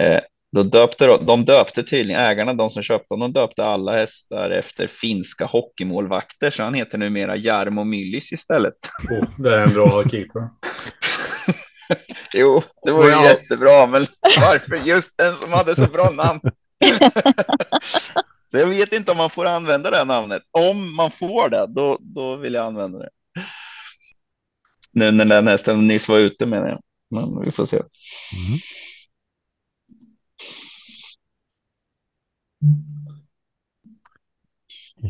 Eh, då döpte de, döpte tydligen, ägarna, de som köpte dem, de döpte alla hästar efter finska hockeymålvakter, så han heter numera Jarmo Myllys istället. Oh, det är en bra keeper. [laughs] Jo, det var ju Ja. jättebra, men varför just den som hade så bra namn? [laughs] så jag vet inte om man får använda det här namnet. Om man får det, då, då vill jag använda det. Nu när den hästen nyss var ute menar jag. Men vi får se. Mm.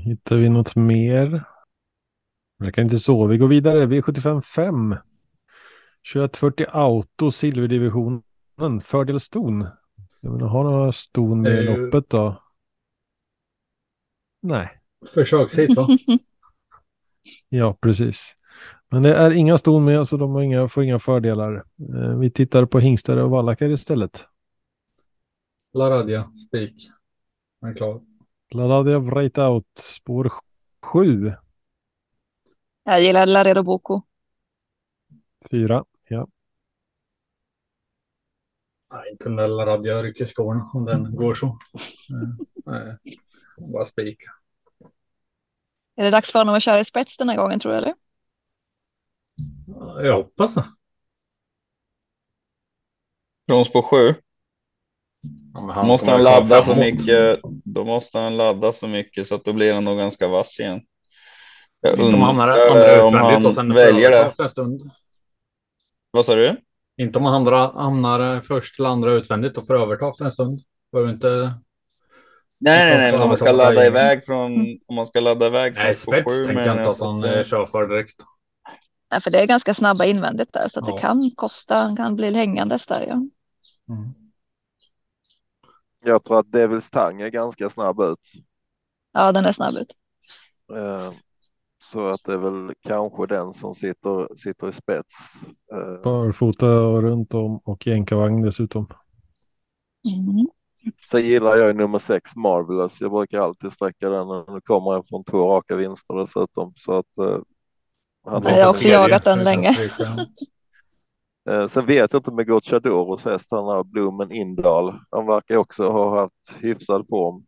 Hittar vi något mer? Verkar inte så. Vi går vidare. V75 5. 2140 Auto silverdivisionen. Fördel ston. Jag vill ha några ston med i Eh. loppet då. Nej, Försökshit va? [laughs] ja precis. Men det är inga ston med så de har inga, får inga fördelar. Eh, Vi tittar på hingstar och vallackar istället. Laradja, spik. Han är klar. Laradia Right Out, spår 7. Jag gillar Laredo Boko. 4. Ja. Nej, inte Laradja rycker skorna om den går så. [laughs] Nej, bara spik. Är det dags för honom att köra i spets den här gången tror du eller? Jag hoppas det. Brons på sju. Ja, han måste han ladda så mycket. Då måste han ladda så mycket så att då blir han nog ganska vass igen. Jag Inte om han undrar om han sen väljer det. övertar en stund. Vad sa du? Inte om han hamnar, hamnar först till andra utvändigt och får överta efter en stund. Behöver inte... Nej, nej, nej, men om man ska ladda Mm. iväg från, om man ska ladda iväg Nej, spets sju tänker jag inte att så han att, eh, kör för direkt. Nej, för det är ganska snabba invändigt där så att Ja. det kan kosta, han kan bli hängandes där. Ja. Mm. Jag tror att Devils Tang är ganska snabb ut. ja, den är snabb ut. Eh, Så att det är väl kanske den som sitter, sitter i spets. Eh, Barfota och runt om och jänkarvagn dessutom. Mm. Sen gillar jag ju nummer sex Marvelous. Jag brukar alltid sträcka den och nu kommer jag från två raka vinster dessutom. Så att, eh, han jag har också jagat den länge. [laughs] Eh, sen vet jag inte med Gocciadoros häst, han har Blommen Indal. Han verkar också ha haft hyfsad form.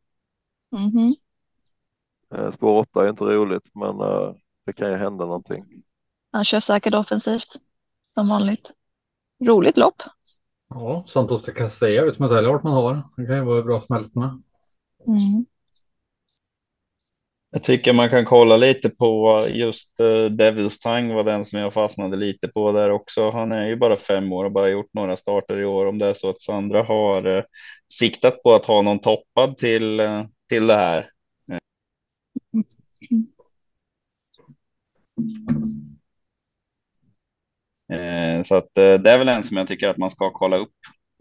Mhm. Eh, spår 8 är inte roligt, men eh, det kan ju hända någonting. Han kör säkert offensivt som vanligt. Roligt lopp. Ja, Santos de Castella inte heller vart man har. Det kan ju vara bra smält med. Mm. Jag tycker man kan kolla lite på just uh, Devils Tang var den som jag fastnade lite på där också. Han är ju bara fem år och bara gjort några starter i år. Om det är så att Sandra har uh, siktat på att ha någon toppad till, uh, till det här. Eh, Så att eh, det är väl en som jag tycker att man ska kolla upp.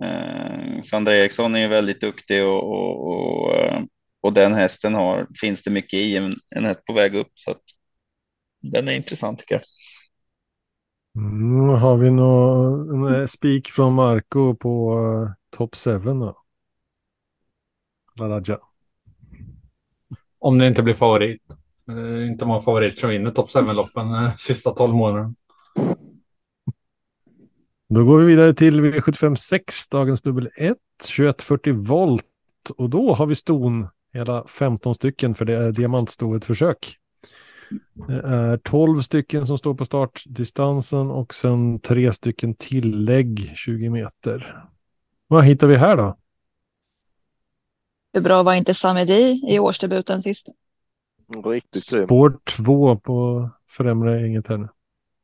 Eh, Sandra Eriksson är ju väldigt duktig och, och, och, och den hästen har, finns det mycket i, en, en häst på väg upp. Så att den är intressant tycker jag. Mm, har vi någon spik från Marco på uh, top 7 då? Laraja. Om det inte blir favorit. Det är inte många favoriter som vinner topp 7-loppen eh, sista 12 månaderna. Då går vi vidare till V75 6, dagens dubbel 1, 2140 volt. Och då har vi ston, hela 15 stycken, för det är diamantstoet försök. Det är 12 stycken som står på startdistansen och sen tre stycken tillägg 20 meter. Vad hittar vi här då? Hur bra var inte Samedi i årsdebuten sist? Riktigt grym. Spår 2 på främre inget här nu.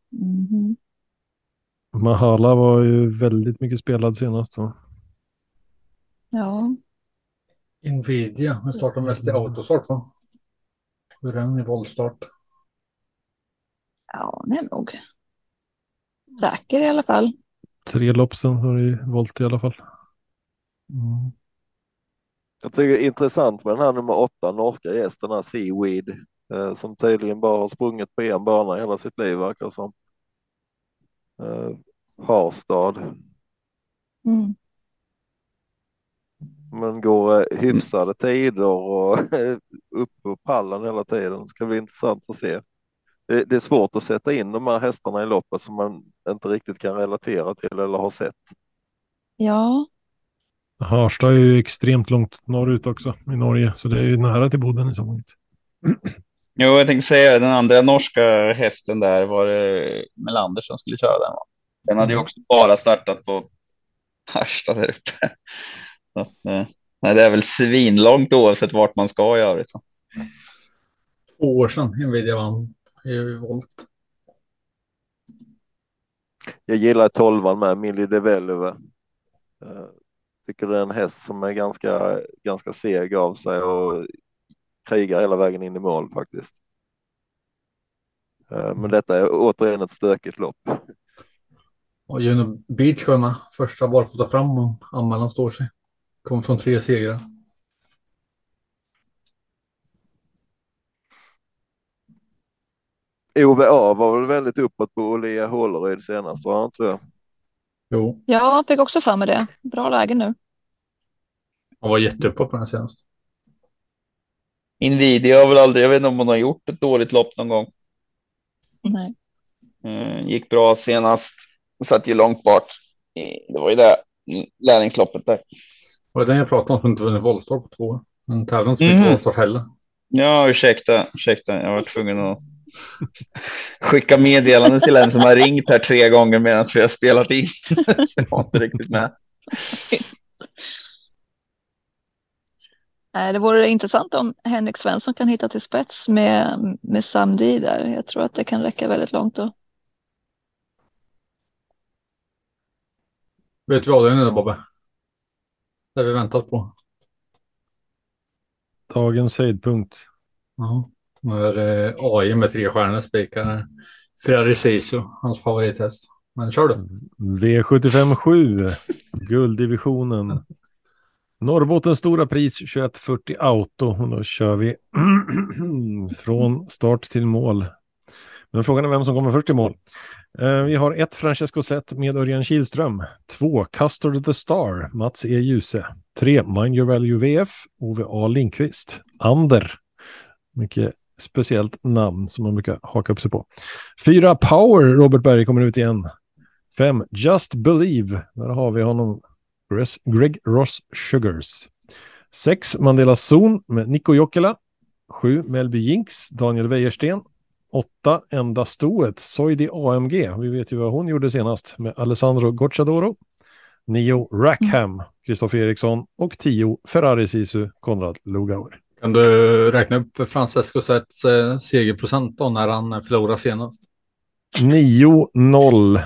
Mhm. Mahala var ju väldigt mycket spelad senast va? Ja, Nvidia, den startar mest i autostart va? Hur är den i voltstart? ja, det är nog säker i alla fall. Tre lopp sen har det ju volt i alla fall. Mm. Jag tycker det är intressant med den här nummer åtta norska gästen, här Seaweed, eh, som tydligen bara har sprungit på en bana hela sitt liv verkar det som. Eh, Harstad, Mm. men går eh, hyfsade tider och upp på pallen hela tiden. Ska bli intressant att se. Det, det är svårt att sätta in de här hästarna i loppet som man inte riktigt kan relatera till eller har sett. Ja, Harstad är ju extremt långt norrut också i Norge, så det är ju nära till Boden i så fall. [clears throat] Jo, jag tänkte säga den andra norska hästen där var det Melander som skulle köra den. Va? Den hade ju också bara startat på Harstad där uppe. [laughs] Så att, eh, nej, det är väl svinlångt oavsett vart man ska i övrigt. va? Två år sedan Nvidia vann i volt. Jag gillar tolvan med Millie de Velve. Eh, Tycker det är en häst som är ganska, ganska seg av sig och krigar hela vägen in i mål faktiskt. Eh, Men detta är återigen ett stökigt lopp. Och Juno Beach var med. Första barfota fram och anmälan står sig. Kommer från tre segrar. OVA var väl väldigt uppåt på Olia Håleryd senast, var han inte så? Jo, ja, jag fick också för mig det. Bra läge nu. han var jätteuppåt på den senast. Nvidia har väl aldrig, jag vet inte om hon har gjort ett dåligt lopp någon gång. Nej. Eh, gick bra senast, satt ju långt bak. Det var ju det lärlingsloppet där. Och den jag pratade om som inte vunnit voltstart på två år. En tävling som Mm. inte voltstart heller. Ja, ursäkta, ursäkta. Jag var tvungen att skicka meddelande till en som har ringt här tre gånger medan vi har spelat in. Så jag var inte riktigt med. Nej, Det vore intressant om Henrik Svensson kan hitta till spets med, med Samdi där. Jag tror att det kan räcka väldigt långt då. Vet det är nu Bobbe? Det har vi väntat på. Dagens höjdpunkt. Ja. Nu är det eh, AI med tre stjärnor spikar. Ferrari Sisu, hans favorithäst. Men kör du. V75 7, gulddivisionen. Norrbottens stora pris 2140 Auto. Och då kör vi [clears throat] från start till mål. Men frågan är vem som kommer först till mål. Eh, vi har ett Francesco Zet med Örjan Kihlström. Två Custard the Star, Mats E. Djuse. Tre Mind Your Value VF, Ove A. Lindqvist. Ander, mycket speciellt namn som man brukar haka upp sig på. Fyra Power, Robert Berg kommer ut igen. Fem Just Believe, där har vi honom. Greg Ross Sugars. Sex Mandela Zon med Nico Jokela. Sju Melby Jinx, Daniel Wäjersten. Åtta Enda Stoet, Soidi AMG. Vi vet ju vad hon gjorde senast med Alessandro Gocciadoro. Nio Rackham, Kristoffer Eriksson. Och tio Ferrari Sisu, Konrad Lugauer. Kan du räkna upp Francesco Zets eh, segerprocent då när han förlorade senast? 9-0.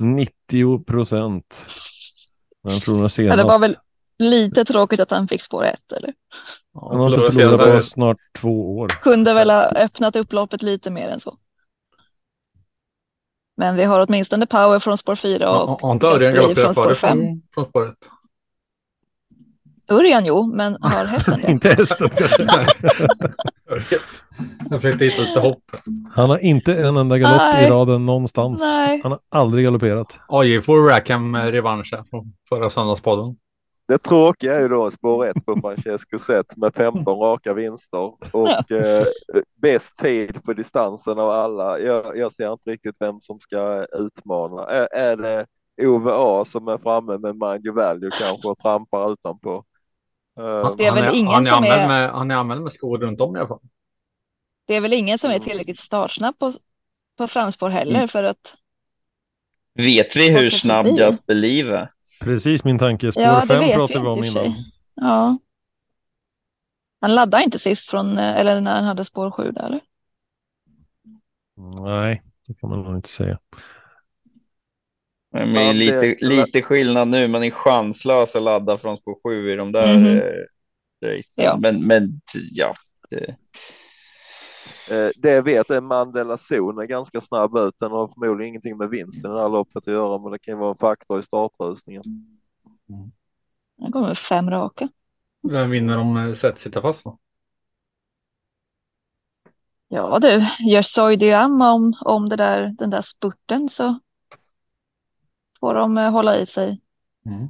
90 [laughs] procent. Han förlorade senast. Ja, det var väl lite tråkigt att han fick spår ett, eller? Ja, Han har inte förlorat på snart två år. Kunde väl ha öppnat upp loppet lite mer än så. Men vi har åtminstone power från spår 4 och Har inte Örjan galopperat från före spår 5. från, från spåret? Örjan jo, men [laughs] har hästen det? inte hästen. [laughs] Jag försökte hitta lite hopp. Han har inte en enda galopp i Nej. raden någonstans. Nej. Han har aldrig galopperat. AJ får Rackham eh, revansch från förra söndagspodden. Det tråkiga är ju då spår 1 på Francesco Zet med 15 raka vinster och eh, bäst tid på distansen av alla. Jag, jag ser inte riktigt vem som ska utmana. Är, är det OVA som är framme med Mind Your Value kanske och trampar utanpå? Eh, Det är väl han ingen han är som är- Med, han är anmäld med skor runt om i alla fall. Det är väl ingen som är Mm. tillräckligt startsnabb på, på framspår heller för att Vet vi hur snabb. Just Believe är? Precis min tanke. Spår Ja, det 5 vet vi pratade vi om innan. Ja. Han laddade inte sist från, eh, eller när han hade spår 7 där eller? Nej, det kan man nog inte säga. Men det är Ja, lite, det- lite skillnad nu. Man är chanslös att ladda från spår 7 i de där Mhm. eh, racen. Ja. Men, men ja, det, Eh, det jag vet är Mandela Zon är ganska snabb ut. Den har förmodligen ingenting med vinsten i det här loppet att göra, men det kan ju vara en faktor i startrusningen. Han kommer med fem raka. Vem vinner om eh, Zet sitter fast då? Ja du, gör Soy Diam om, om det där, den där spurten så får de eh, hålla i sig. Mm.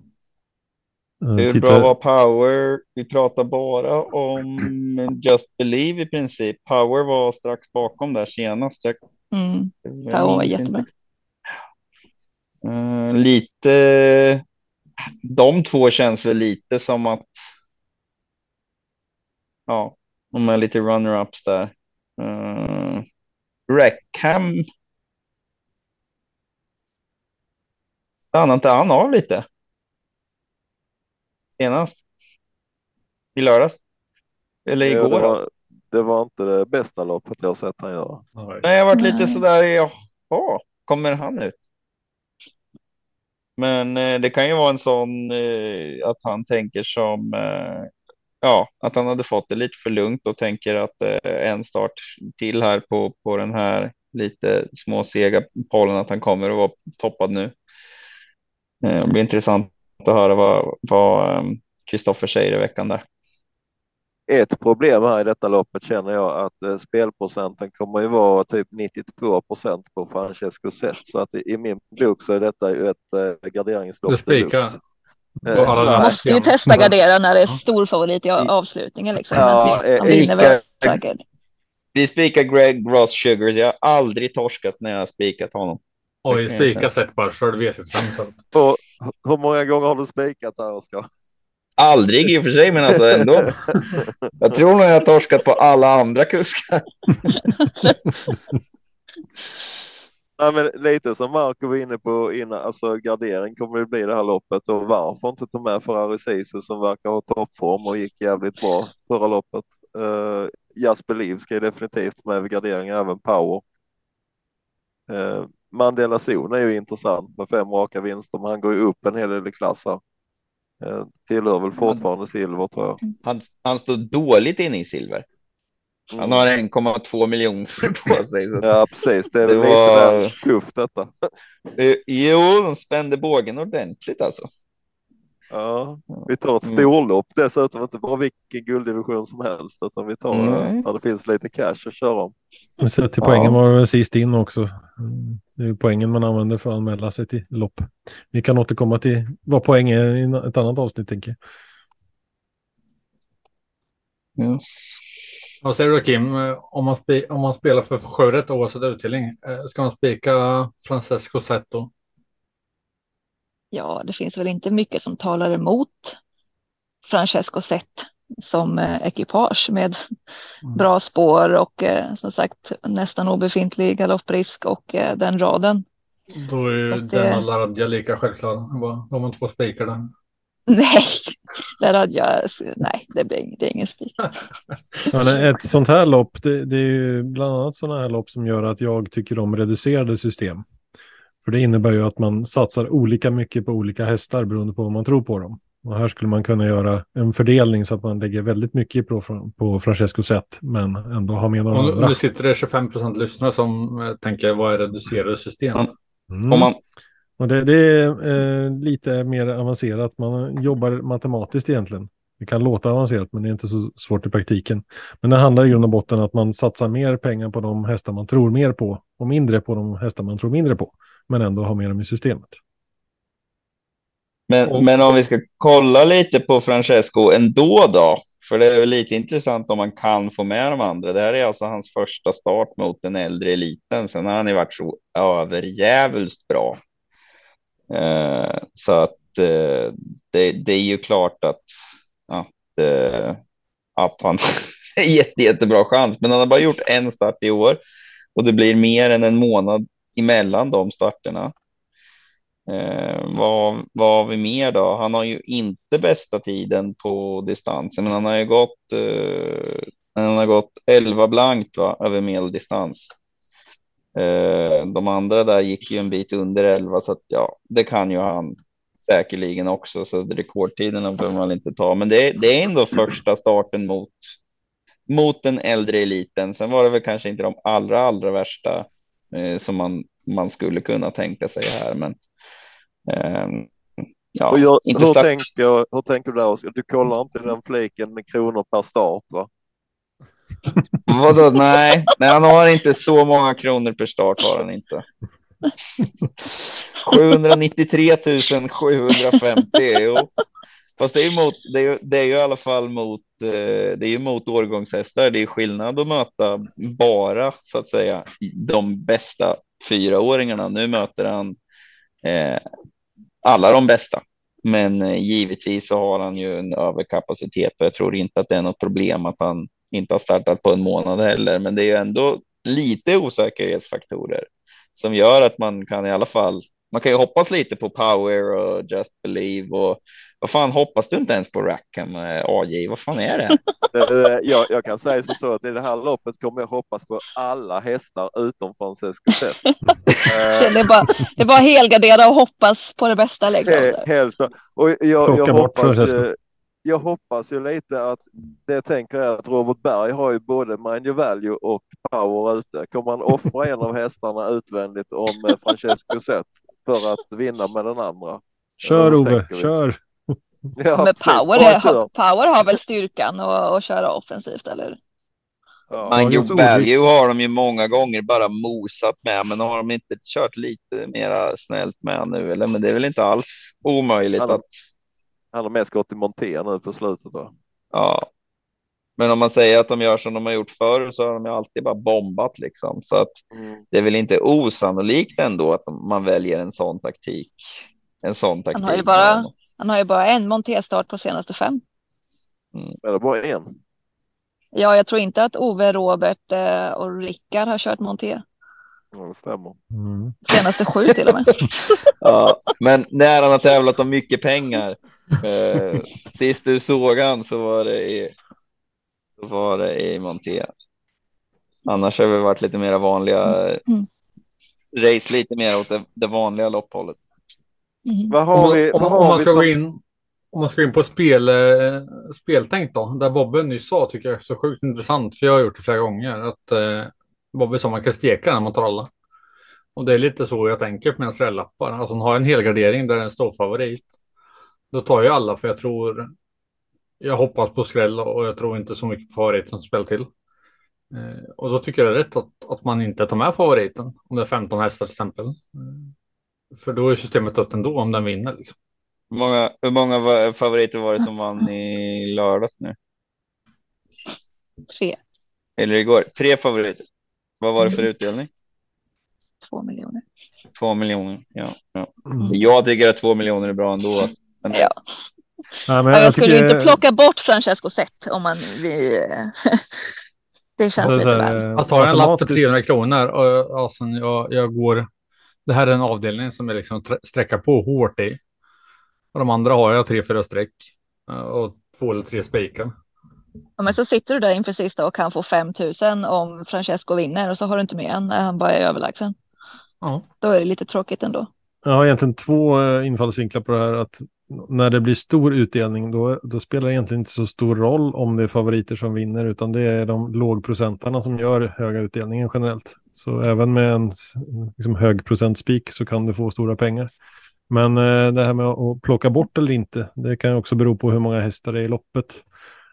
Hur titta- bra var Power? Vi pratar bara om Just Believe i princip. Power var strax bakom där senast. Jag, Mm. jag Power var jättebra. Eh, lite, de två känns väl lite som att, ja, de är lite runner-ups där. Uh, Rackham. Stannade inte han av lite? Senast? I lördags? Eller Ja, igår? det, alltså? var, det var inte det bästa loppet jag sett han göra. Nej, jag har varit lite sådär, jaha, kommer han ut? Men eh, det kan ju vara en sån eh, att han tänker som, eh, ja, att han hade fått det lite för lugnt och tänker att eh, en start till här på, på den här lite småsega pollen, att han kommer att vara toppad nu. Eh, det blir intressant att höra vad, vad Kristoffer säger i veckan där. Ett problem här i detta loppet känner jag att eh, spelprocenten kommer ju vara typ 92 procent på Francesco Zet. Så att i, i min bok så är detta ju ett eh, garderingslopp. Du spikar. Eh, där. Måste ju testa gardera när det är stor favorit i I- avslutningen liksom. Ja, eh. Vi spikar Greg Ross Sugars. Jag har aldrig torskat när jag har spikat honom. Oj, spika Zet bara. V65. så. Och hur många gånger har du spikat här Oskar? Aldrig i och för sig, men alltså ändå. [laughs] Jag tror nog jag har torskat på alla andra kuskar. [laughs] Nej, men lite som Marco var inne på innan, alltså gardering kommer det bli det här loppet och varför inte ta med Ferrari Sisu som verkar ha toppform och gick jävligt bra förra loppet. Uh, Just Believe ska ju definitivt med vid gardering, även Power. Uh, Mandela Zon är ju intressant med fem raka vinster, men han går ju upp en hel del i klass här. Uh, tillhör väl fortfarande silver tror jag. Han, han står dåligt inne i silver. Han har 1,2 miljoner på sig. Så. Ja, precis. Det är Det väl var- lite väl tufft detta. Eh, Jo, de spände bågen ordentligt alltså. Ja, vi tar ett Mm. storlopp dessutom, inte bara vilken gulddivision som helst, utan vi tar Nej. där det finns lite cash att köra om. Sett till Ja. poängen var det sist in också. Mm, Det är ju poängen man använder för att anmäla sig till lopp. Vi kan återkomma till vad poäng är i ett annat avsnitt tänker jag. Yes. Vad säger du Kim? Eh, Om man, spe, om man spelar för sjörätt oavsett utdelning. eh, Ska man spika Francesco Zet då? Ja, det finns väl inte mycket som talar emot Francesco Zet som eh, ekipage med Mm. bra spår och eh, som sagt nästan obefintlig galopprisk och eh, den raden. Då är ju det- denna Laradja lika självklar. De har två spikar där. [laughs] Nej, jag, nej, det blir det är ingen spik. [laughs] Ja, ett sånt här lopp, det, det är ju bland annat sådana här lopp som gör att jag tycker om reducerade system. För det innebär ju att man satsar olika mycket på olika hästar beroende på vad man tror på dem. Och här skulle man kunna göra en fördelning så att man lägger väldigt mycket på, på Francesco sätt men ändå ha med några Och andra. nu sitter det 25 procent lyssnare som eh, tänker vad är reducerade system? Mm. Om man, Och det, det är eh, lite mer avancerat. Man jobbar matematiskt egentligen. Det kan låta avancerat men det är inte så svårt i praktiken. Men det handlar i grund och botten att man satsar mer pengar på de hästar man tror mer på och mindre på de hästar man tror mindre på. Men ändå har med dem i systemet. men, Och- men om vi ska kolla lite på Francesco ändå då, för det är väl lite intressant om man kan få med de andra. Det här är alltså hans första start mot den äldre eliten. Sen har han ju varit så överjävulst bra. Eh, så att eh, det, det är ju klart att, att, eh, att han [laughs] är jätte, jättebra chans. Men han har bara gjort en start i år och det blir mer än en månad emellan de starterna. Eh, vad, vad har vi mer då? Han har ju inte bästa tiden på distansen, men han har ju gått. Eh, han har gått 11 blankt va, över medeldistans. Eh, de andra där gick ju en bit under 11 så att ja, det kan ju han säkerligen också. Så rekordtiderna behöver man inte ta, men det, det är ändå första starten mot mot den äldre eliten. Sen var det väl kanske inte de allra, allra värsta eh, som man, man skulle kunna tänka sig här, men ehm, ja, och jag, inte hur, tänker, hur tänker du där Oskar? Du kollar inte den fliken med kronor per start va? Vadå? Nej, nej, han har inte så många kronor per start har han inte. [laughs] 793 750. Jo. Fast det är ju mot, det är, det är ju i alla fall mot, eh, det är ju mot årgångshästar. Det är skillnad att möta bara så att säga de bästa fyraåringarna. Nu möter han eh, alla de bästa. Men eh, givetvis så har han ju en överkapacitet och jag tror inte att det är något problem att han inte har startat på en månad heller. Men det är ju ändå lite osäkerhetsfaktorer som gör att man kan i alla fall. Man kan ju hoppas lite på power och just believe och vad fan hoppas du inte ens på Rackham eh, AJ? Vad fan är det? [laughs] Eh, jag, jag kan säga så, så att i det här loppet kommer jag hoppas på alla hästar utom Francesco Zet. [laughs] Eh, Det är bara, det är bara helgardera och hoppas på det bästa liksom. he- helst. Och jag, jag, bort hoppas, jag hoppas ju lite att det jag tänker är att Robert Berg har ju både Mind Your Value och Power ute. Kommer han offra en av hästarna utvändigt om Francesco Zet för att vinna med den andra? Kör Ove, kör. Ja, Men power, är, har, power har väl styrkan att att köra offensivt eller? Ja. Your value ordvits. har de ju många gånger bara mosat med, men har de inte kört lite mera snällt med nu? Eller men det är väl inte alls omöjligt Han att Han har mest gått i monté nu på slutet. Då. Ja. Men om man säger att de gör som de har gjort förr så har de ju alltid bara bombat liksom. Så att Mm. det är väl inte osannolikt ändå att man väljer en sån taktik. En sån taktik. har ju bara- Han har ju bara en montérstart på senaste fem. Är det bara en? Ja, jag tror inte att Ove, Robert eh, och Rickard har kört monté. Ja, det stämmer. Mm. Senaste sju till och med. [laughs] Ja, men när han har tävlat om mycket pengar. Eh, sist du såg han så var det i, så var det i Monté. Annars har vi varit lite mer vanliga Mm. race, lite mer åt det, det vanliga lopphållet. Mm. Vad Om, har man- vi? om, vad om har man vi ska som- gå in om man ska gå in på spel, eh, speltänk då, där Bobbe nyss sa tycker jag är så sjukt intressant, för jag har gjort det flera gånger, att eh, Bobbe sa man kan steka när man tar alla. Och det är lite så jag tänker på mina skrällappar. Alltså har jag en helgardering där det är en stor favorit, då tar jag alla för jag tror, jag hoppas på skräll och jag tror inte så mycket på favoriten som spelar till. Eh, och då tycker jag det är rätt att, att man inte tar med favoriten, om det är 15 hästar till exempel. Eh, för då är systemet dött ändå om den vinner. Liksom. Hur många, hur många favoriter var det som vann i lördags nu? Tre, Eller igår? Tre favoriter. Vad var det för Mm. utdelning? två miljoner. Två miljoner. Ja, ja. Mm. Jag tycker att två miljoner är bra ändå. alltså. Men Ja. Nej, men Ja, jag skulle ju tycker- inte plocka bort Francesco Zet om man vi, [laughs] Det känns Så lite väl. har jag en lapp för matematiskt- 300 kronor och alltså, jag, jag går. Det här är en avdelning som jag liksom trä- sträcker på hårt i. Och de andra har jag tre, fyra streck eh, och två eller tre spikar. Ja, men så sitter du där inför sista och kan få 5000 om Francesco vinner och så har du inte med en när han bara är överlägsen. Ja, Då är det lite tråkigt ändå. Jag har egentligen två eh, infallsvinklar på det här. Att när det blir stor utdelning då, då spelar det egentligen inte så stor roll om det är favoriter som vinner utan det är de lågprocentarna som gör höga utdelningen generellt. Så även med en liksom, hög procentspik så kan du få stora pengar. Men eh, det här med att plocka bort eller inte, det kan också bero på hur många hästar det är i loppet.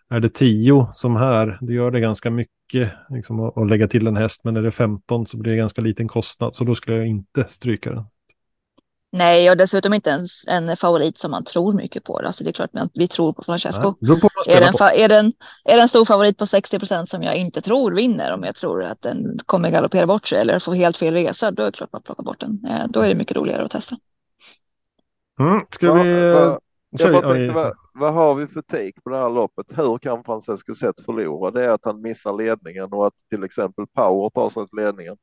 Är det tio som här, då gör det ganska mycket liksom, att, att lägga till en häst. Men är det 15 så blir det ganska liten kostnad. Så då skulle jag inte stryka den. Nej, och dessutom inte ens en favorit som man tror mycket på. Alltså det är klart att vi tror på Francesco. Nej, på är, det en, är, det en, är det en stor favorit på 60 procent som jag inte tror vinner om jag tror att den kommer galoppera bort sig eller få helt fel resa, då är det klart man plockar bort den. Eh, då är det mycket roligare att testa. Mm, ska vi... Va, jag bara tänkte, vad, vad, har vi för take på det här loppet? Hur kan Francesco Zet förlora? Det är att han missar ledningen och att till exempel Power tar sig till ledningen.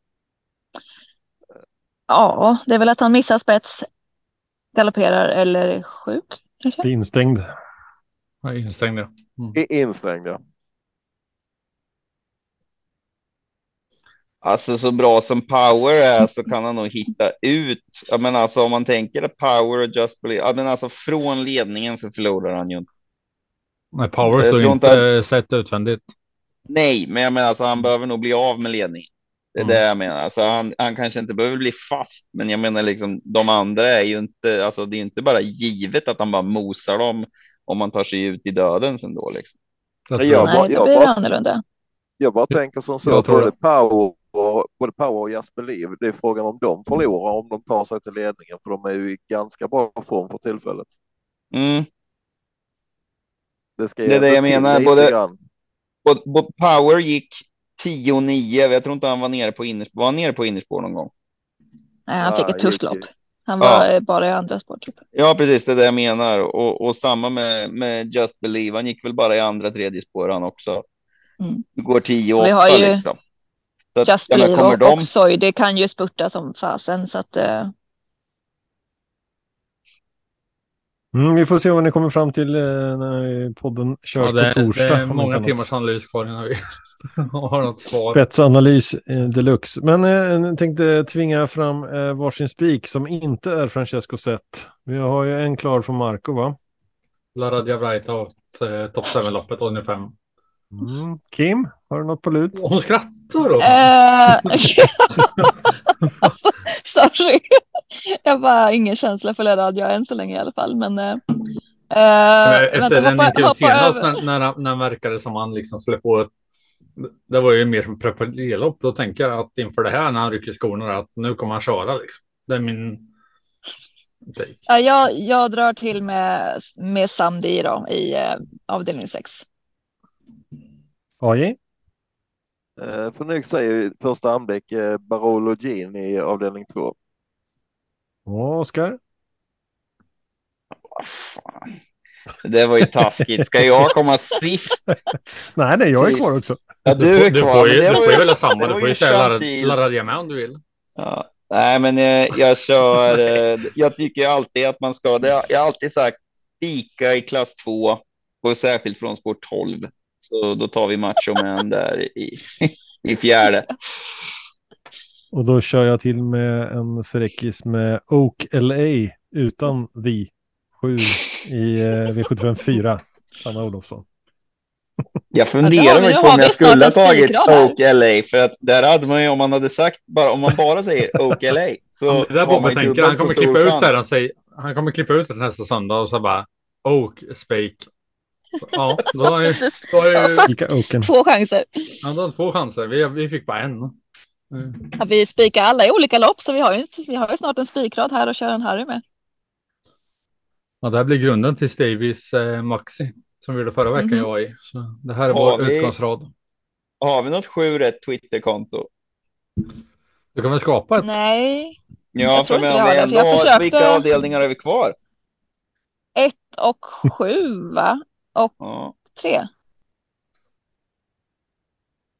Ja, det är väl att han missar spets, galopperar eller är sjuk. Kanske? Instängd. Ja, instängd ja. Mm. Instängd ja. Alltså så bra som Power är så kan han nog hitta ut. Jag menar alltså om man tänker att Power och Just Believe. Jag menar alltså från ledningen så förlorar han ju inte. Nej, Power står inte att... sett utvändigt. Nej, men jag menar alltså han behöver nog bli av med ledningen. Det är mm. det jag menar. Alltså han, han kanske inte behöver bli fast, men jag menar liksom de andra är ju inte, alltså det är inte bara givet att han bara mosar dem om man tar sig ut i döden sen då liksom. Jag, jag, Nej, det blir bara, annorlunda. Jag bara tänker som så att både Power och både Power och Jasper Liv, det är frågan om de förlorar om de tar sig till ledningen, för de är ju i ganska bra form för tillfället. Mm. Det, det är det jag menar. Både, både, både, Power gick 10-9. Jag tror inte han var nere på innerspår. Var han nere på innerspår någon gång? Nej, han fick ett tufft lopp. Han var ja. bara i andra spår. Typ. Ja, precis. Det är det jag menar. Och, och samma med, med Just Believe. Han gick väl bara i andra tredje spår han också. Mm. Det går 10-8 Vi har ju liksom. Så att, Just Believe och, de... och Soy, det kan ju spurta som fasen. Så att, uh... Mm, vi får se vad ni kommer fram till eh, när podden körs ja, det, på torsdag. Det är många timmars analys kvar innan vi [laughs] har något svar. Spetsanalys eh, deluxe. Men eh, jag tänkte tvinga fram eh, varsin spik som inte är Francesco Zet. Vi har ju en klar från Marco va? La Radia Vraita och eh, topp 7-loppet, Onion 5. Mm. Kim, har du något på lut? Hon skrattar då. Uh, [laughs] alltså, sorry. Jag har bara ingen känsla för Lerad, än så länge i alla fall. Men, uh, efter vänta, den intervjun senast när, när, när han verkade som han liksom skulle få ett det var ju mer som preparerlopp. Då tänker jag att inför det här när han rycker skorna att nu kommer han köra. Liksom. Det är min take. Ja, jag, jag drar till med, med Sandi då i eh, avdelning 6. AJ? Eh, för nu säger första anblick eh, Barolo Jean i avdelning 2. Oskar? Det var ju taskigt. Ska jag komma sist? [laughs] nej, nej, jag är kvar också. Ja, du är kvar. Du får ju, du får ju välja samma. Du får ju köra Laradja med om du vill. Ja. Nej, men jag, eh, jag kör. Eh, jag tycker alltid att man ska. Det, jag har alltid sagt spika i klass 2 och särskilt från sport 12. Så då tar vi Macho Man där i, [laughs] i fjärde. Och då kör jag till med en fräckis med Oak LA utan vi. 7 i eh, V75 4. Anna Olofsson. Jag funderar mig på om jag skulle ha tagit Oak LA för att där hade man ju om man hade sagt bara om man bara säger [laughs] Oak LA så ja, det där har man tänker, han kommer klippa ut där han säger han kommer klippa ut det nästa söndag och så bara Oak Spake. Ja, då har ju, [laughs] då har ju två chanser. Ja, då har två chanser. Vi, vi fick bara en. Mm. Ja, vi spikar alla i olika lopp så vi har ju, vi har ju snart en spikrad här och kör en Harry med. Ja, det här blir grunden till Stavis eh, Maxi som vi gjorde förra veckan, mm -hmm. jag i. Så det här är har vår vi, utgångsrad. Har vi något sju rätt Twitterkonto? Du kan väl skapa ett? Nej. Ja, för men om vi ändå har, försökte... vilka avdelningar är vi kvar? Ett och sju, va? Och ja. tre.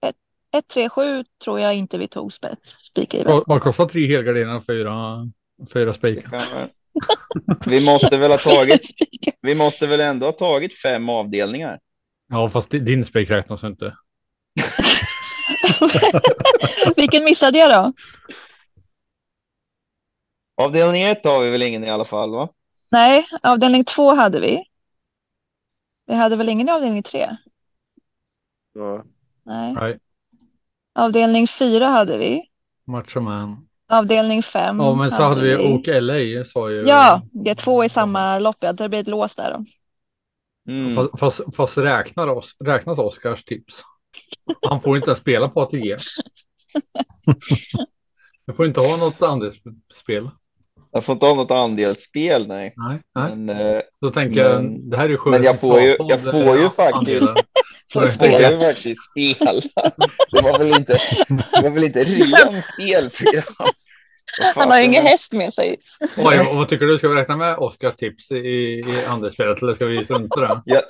Ett, ett, tre, sju tror jag inte vi tog spik i. Vad kostar tre helgardiner och fyra, fyra spikar? Vi måste väl ha tagit. [laughs] Vi måste väl ändå ha tagit fem avdelningar. Ja, fast din spik räknas inte. [laughs] Vilken missade jag då? Avdelning ett har vi väl ingen i alla fall, va? Nej, avdelning två hade vi. Vi hade väl ingen i avdelning tre? Ja. Nej. Nej, Avdelning fyra hade vi. Macho Man. Avdelning fem Ja, men så hade vi OK LA sa ju. Ja, det är två i samma lopp. Ja, det blir ett lås där då. Mm. Fast, fast, fast räknar oss, räknas Oscars tips? Han får inte spela på ATG. [laughs] Du får inte ha något andelsspel. Jag får inte ha något andelsspel, nej. Nej, nej. Men, eh, Då tänker jag, Men- det här är ju men jag får ju- jag får ju faktiskt- jag [laughs] jag får ju faktiskt spela. Det var väl inte, det var väl inte ren spelprogram? Han har ingen häst med sig. oj, och vad tycker du? Ska vi räkna med Oscars tips i, i andelsspelet eller ska vi strunta det?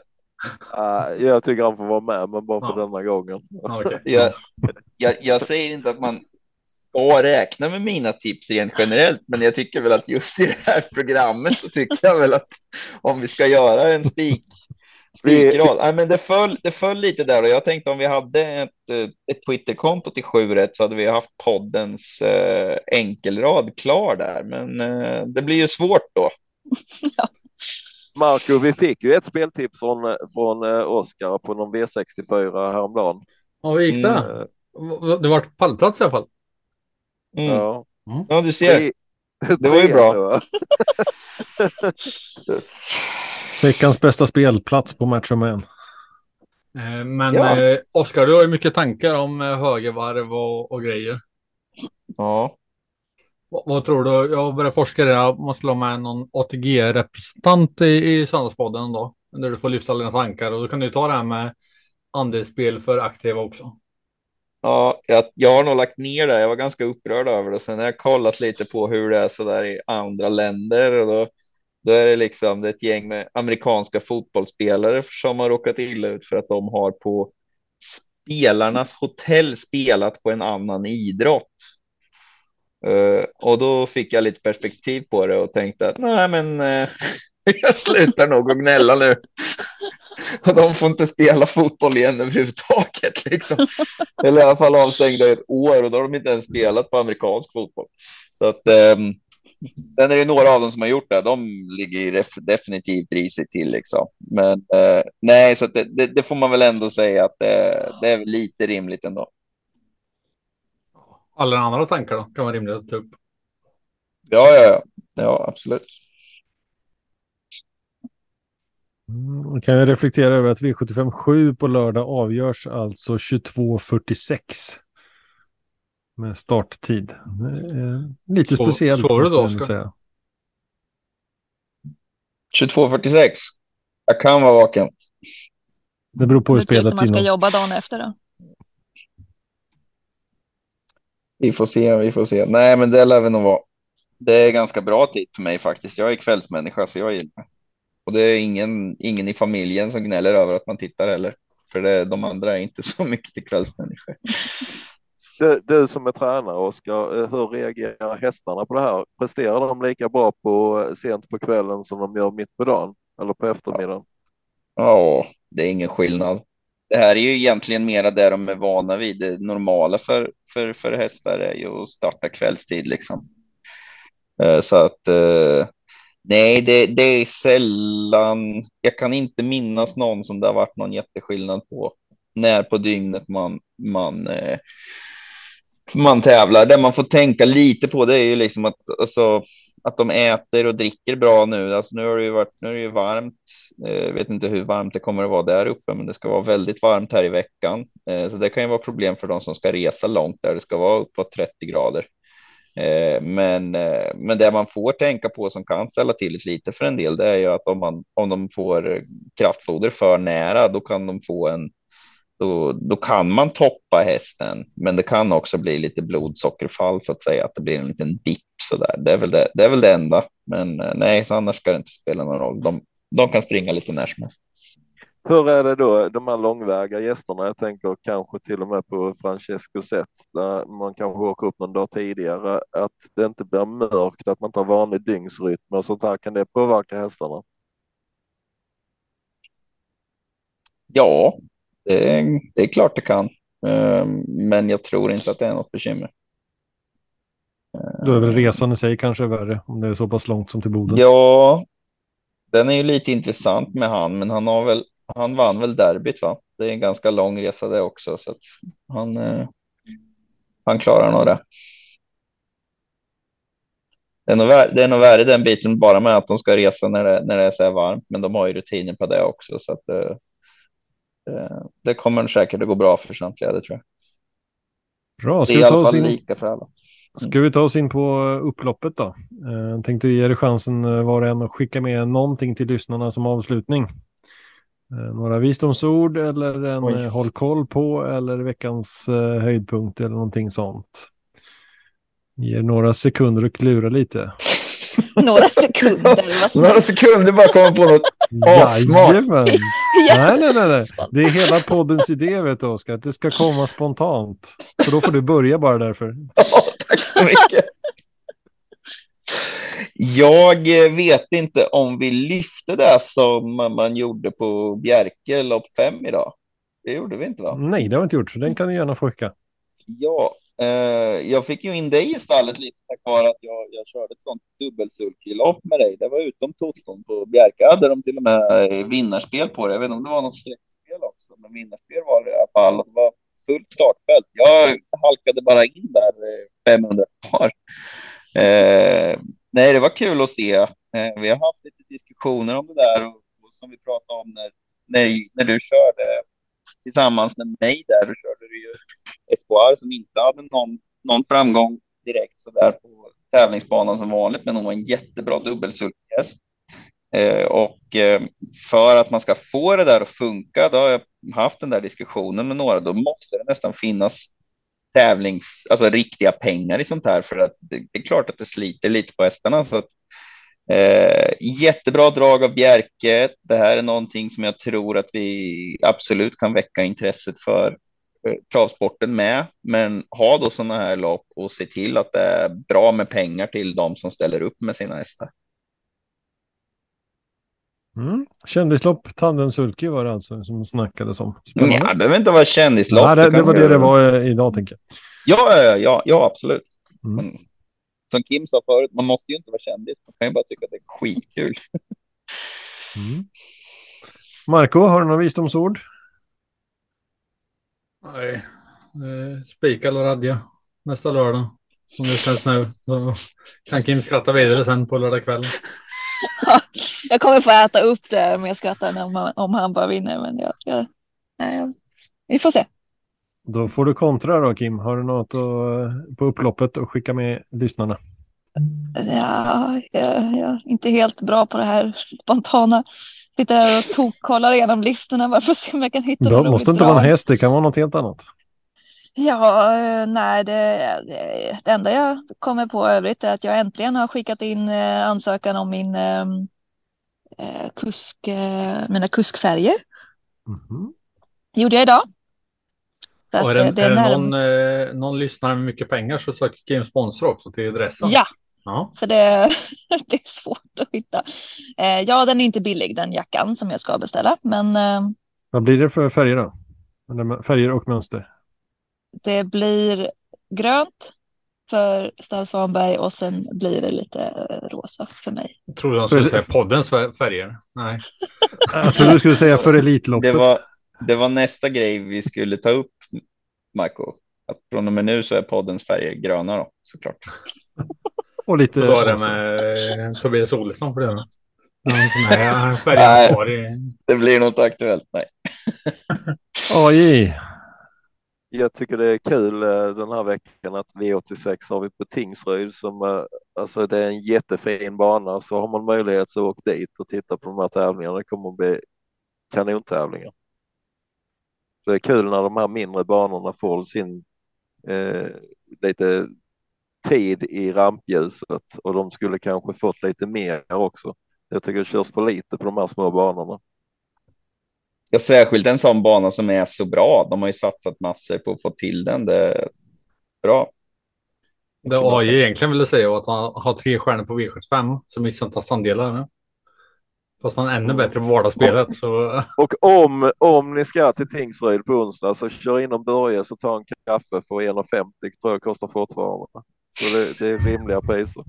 Uh, jag tycker han får vara med, men bara för Ja. denna gången. Ja, okej. [laughs] Jag, jag, jag säger inte att man ska räkna med mina tips rent generellt, men jag tycker väl att just i det här programmet så tycker jag väl att om vi ska göra en spik spikrad. Nej, men det föll, det föll lite där och jag tänkte om vi hade ett, eh, ett Twitterkonto till 7 rätt så hade vi haft poddens eh, enkelrad klar där, men eh, det blir ju svårt då. [laughs] Marco, vi fick ju ett speltips från, från eh, Oskar på någon V64 häromdagen. Ja, hur gick det? Mm. Det var pallplats i alla fall. Mm. Ja. Ja, du ser. Tre- Det var ju bra. [laughs] Veckans bästa spelplats på Match of Man. Eh, Men Ja. eh, Oskar, du har ju mycket tankar om eh, högervarv och, och grejer. Ja. Vad, vad tror du? Jag börjar forska i det. Jag måste ha med någon ATG-representant i, i Söndagspodden då. Där du får lyfta dina tankar och då kan du ta det här med andelsspel för aktiva också. Ja, jag, jag har nog lagt ner det. Jag var ganska upprörd över det. Sen har jag kollat lite på hur det är så där i andra länder och då, då är det liksom det är ett gäng med amerikanska fotbollsspelare som har råkat illa ut för att de har på spelarnas hotell spelat på en annan idrott. Uh, och då fick jag lite perspektiv på det och tänkte att nej, men uh, [laughs] jag slutar nog att gnälla nu. [laughs] Och de får inte spela fotboll igen överhuvudtaget. Liksom. Eller i alla fall avstängda i ett år och då har de inte ens spelat på amerikansk fotboll. Så att, ehm, sen är det några av dem som har gjort det. De ligger definitivt risigt till. Liksom. Men eh, nej, så det, det, det får man väl ändå säga att det, det är lite rimligt ändå. Alla andra tankar då? Kan vara rimligt att ta upp. Ja, ja, ja. ja absolut. Mm, då kan jag reflektera över att V75 7 på lördag avgörs alltså 22.46. Med starttid. Är Lite Så- speciellt. sover du då, Oskar? säga. 22.46. Jag kan vara vaken. Det beror på hur spelet att man ska jobba dagen efter då. Vi får se, vi får se. Nej, men det lär vi nog vara. Det är ganska bra tid för mig faktiskt. Jag är kvällsmänniska, så jag gillar det. Och det är ingen, ingen i familjen som gnäller över att man tittar heller. För det, de andra är inte så [laughs] mycket till kvällsmänniskor. Du, du som är tränare, Oskar, eh, hur reagerar hästarna på det här? Presterar de lika bra på sent på kvällen som de gör mitt på dagen eller på eftermiddagen? Ja, det är ingen skillnad. Det här är ju egentligen mera det de är vana vid. Det normala för, för, för hästar är ju att starta kvällstid liksom. Eh, Så att eh, nej, det, det är sällan. Jag kan inte minnas någon som det har varit någon jätteskillnad på när på dygnet man, man, eh, man tävlar. Det man får tänka lite på det är ju liksom att, alltså, att de äter och dricker bra nu. Alltså nu har det ju varit, nu är det ju varmt. Jag vet inte hur varmt det kommer att vara där uppe, men det ska vara väldigt varmt här i veckan. Eh, Så det kan ju vara problem för de som ska resa långt där det ska vara uppåt 30 grader. Eh, men, eh, men det man får tänka på som kan ställa till det lite för en del, det är ju att om, man, om de får kraftfoder för nära, då kan de få en då, då kan man toppa hästen, men det kan också bli lite blodsockerfall så att säga, att det blir en liten dipp så där. Det är väl det, det är väl det enda, men eh, nej, så annars ska det inte spela någon roll. De, de kan springa lite när som helst. Hur är det då, de här långväga gästerna? Jag tänker kanske till och med på Francesco Zet, där man kanske åker upp någon dag tidigare, att det inte blir mörkt, att man inte har vanlig dygnsrytm och sånt här. Kan det påverka hästarna? Ja, det, är- det är klart det kan, Eh, men jag tror inte att det är något bekymmer. Då är väl resan i sig kanske värre om det är så pass långt som till Boden. Ja, den är ju lite intressant med han, men han har väl, han vann väl derbyt va? Det är en ganska lång resa det också, så att han, eh, han klarar nog det. Det är, nog värre, det är nog värre den biten bara med att de ska resa när det, när det är så här varmt, men de har ju rutiner på det också, så att eh, eh det kommer säkert att gå bra för samtliga, det tror jag. Bra, det är i alla fall in... lika för alla. Ska vi ta oss in på upploppet då? Eh, tänkte ge dig chansen eh, var och en att skicka med någonting till lyssnarna som avslutning. Eh, några visdomsord eller en Oj. håll koll på eller veckans höjdpunkt eller någonting sånt. Ge några sekunder att klura lite. [laughs] några sekunder. några sekunder bara komma på något asmart. [laughs] nej, nej, nej, nej. Det är hela poddens idé, vet du, Oskar. Det ska komma spontant. Så då får du börja bara därför. [laughs] tack så mycket. Jag vet inte om vi lyfte det som man gjorde på Bjerke lopp 5 idag. Det gjorde vi inte va? Nej, det har vi inte gjort, så den kan du gärna få skicka. Ja, eh, jag fick ju in dig i stallet lite tack vare att jag, jag körde ett sånt dubbelsulky-lopp med dig. Det var utom Toton på Bjerke hade de till och med vinnarspel på det. Jag vet inte om det var något streckspel också, men vinnarspel var det i alla fall. Det var fullt startfält. Jag halkade bara in där 500 eh, par. Eh, nej, det var kul att se. Eh, vi har haft lite diskussioner om det där och, och som vi pratade om när, när, när du körde tillsammans med mig där. Då körde du ju Espoir som inte hade någon, någon framgång direkt så där på tävlingsbanan som vanligt, men hon var en jättebra dubbelsulkhäst. Eh, och eh, för att man ska få det där att funka, då har jag haft den där diskussionen med några, då måste det nästan finnas tävlings, alltså riktiga pengar i sånt här för att det, det är klart att det sliter lite på hästarna. Så att, eh, jättebra drag av Bjerke. Det här är någonting som jag tror att vi absolut kan väcka intresset för eh, travsporten med, men ha då sådana här lopp och se till att det är bra med pengar till de som ställer upp med sina hästar. Mm. Kändislopp, Tandemsulky var det alltså som snackades om. Spännande. Ja, det behöver inte vara kändislopp. Nej, det, det, var det det var eh, idag tänker jag. Ja, ja, ja, absolut. Mm. Men, som Kim sa förut, man måste ju inte vara kändis. Man kan ju bara tycka att det är skitkul. [laughs] mm. Marco, har du några visdomsord? Nej, eh, spika eller radja nästa lördag. Som det känns nu. Så kan Kim skratta vidare sen på lördag kväll. [laughs] jag kommer få äta upp det om jag skrattar om, om han bara vinner. Men jag, jag, jag, vi får se. Då får du kontra då Kim. Har du något att, på upploppet att skicka med lyssnarna? Ja, jag, jag är inte helt bra på det här spontana. Sitter här och tokkollar igenom listorna bara för att se om jag kan hitta Det måste inte bra. vara en häst, det kan vara något helt annat. Ja, eh, nej, det, det, det, enda jag kommer på övrigt är att jag äntligen har skickat in eh, ansökan om min ehm, eh, kusk, eh, mina kuskfärger. Mm gjorde jag idag. Så och är det, det är, är det någon, eh, någon lyssnare med mycket pengar så söker Game sponsor också till dressen. Ja, ja. för det, [laughs] det är svårt att hitta. Eh, ja, den är inte billig den jackan som jag ska beställa, men. Eh, Vad blir det för färger då? Färger och mönster? Det blir grönt för Stav Svanberg och sen blir det lite rosa för mig. Jag trodde han skulle säga poddens färger. Nej. [laughs] Jag trodde du skulle säga för Elitloppet. Det var, det var nästa grej vi skulle ta upp, Marco. Att från och med nu så är poddens färger gröna då, såklart. [laughs] och lite... Så var det med eh, Tobias Olsson för det. Nej, det blir nog inte aktuellt, nej. [laughs] Oj jag tycker det är kul eh, den här veckan att V86 har vi på Tingsryd som eh, alltså det är en jättefin bana så har man möjlighet så åk dit och titta på de här tävlingarna. Det kommer att bli kanontävlingar. Så det är kul när de här mindre banorna får sin eh, lite tid i rampljuset och de skulle kanske fått lite mer också. Jag tycker det körs för lite på de här små banorna. Ja, särskilt en sån bana som är så bra. De har ju satsat massor på att få till den. Det är bra. Det AI egentligen ville säga var att han har tre stjärnor på V75 så missar inte andelar. Fast han är ännu bättre på vardagsspelet. Så... Och om, om ni ska till Tingsryd på onsdag så kör in och Börje så ta en kaffe för 1,50 tror jag kostar fortfarande. Så det, det är rimliga priser.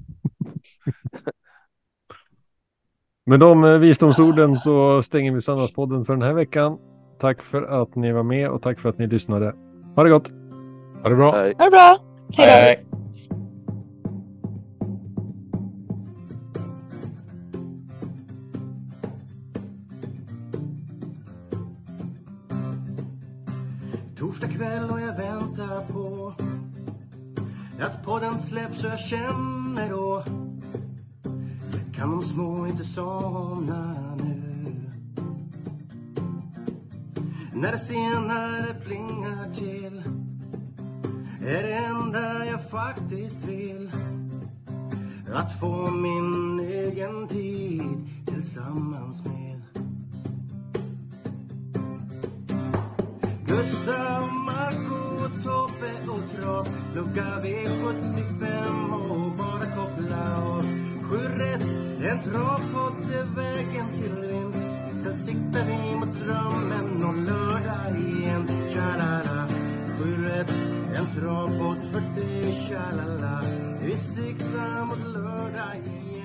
Med de eh, visdomsorden så stänger vi Söndagspodden för den här veckan. Tack för att ni var med och tack för att ni lyssnade. Ha det gott! Ha det bra. Hej. Ha det bra. Hej då. Hej. Torsdag kväll och jag väntar på att podden släpps så jag känner då kan de små inte somna nu. När det senare plingar till är det enda jag faktiskt vill. Att få min egen tid tillsammans med. Gustav, Marco, Tobbe och Trav Lucka V75 och bara koppla av Sju rätt, en travpott är vägen till vinst. Sen siktar vi mot drömmen någon lördag igen. Tja-la-la, sju rätt. En travpott för dig, tja-la-la. Vi siktar mot lördag igen.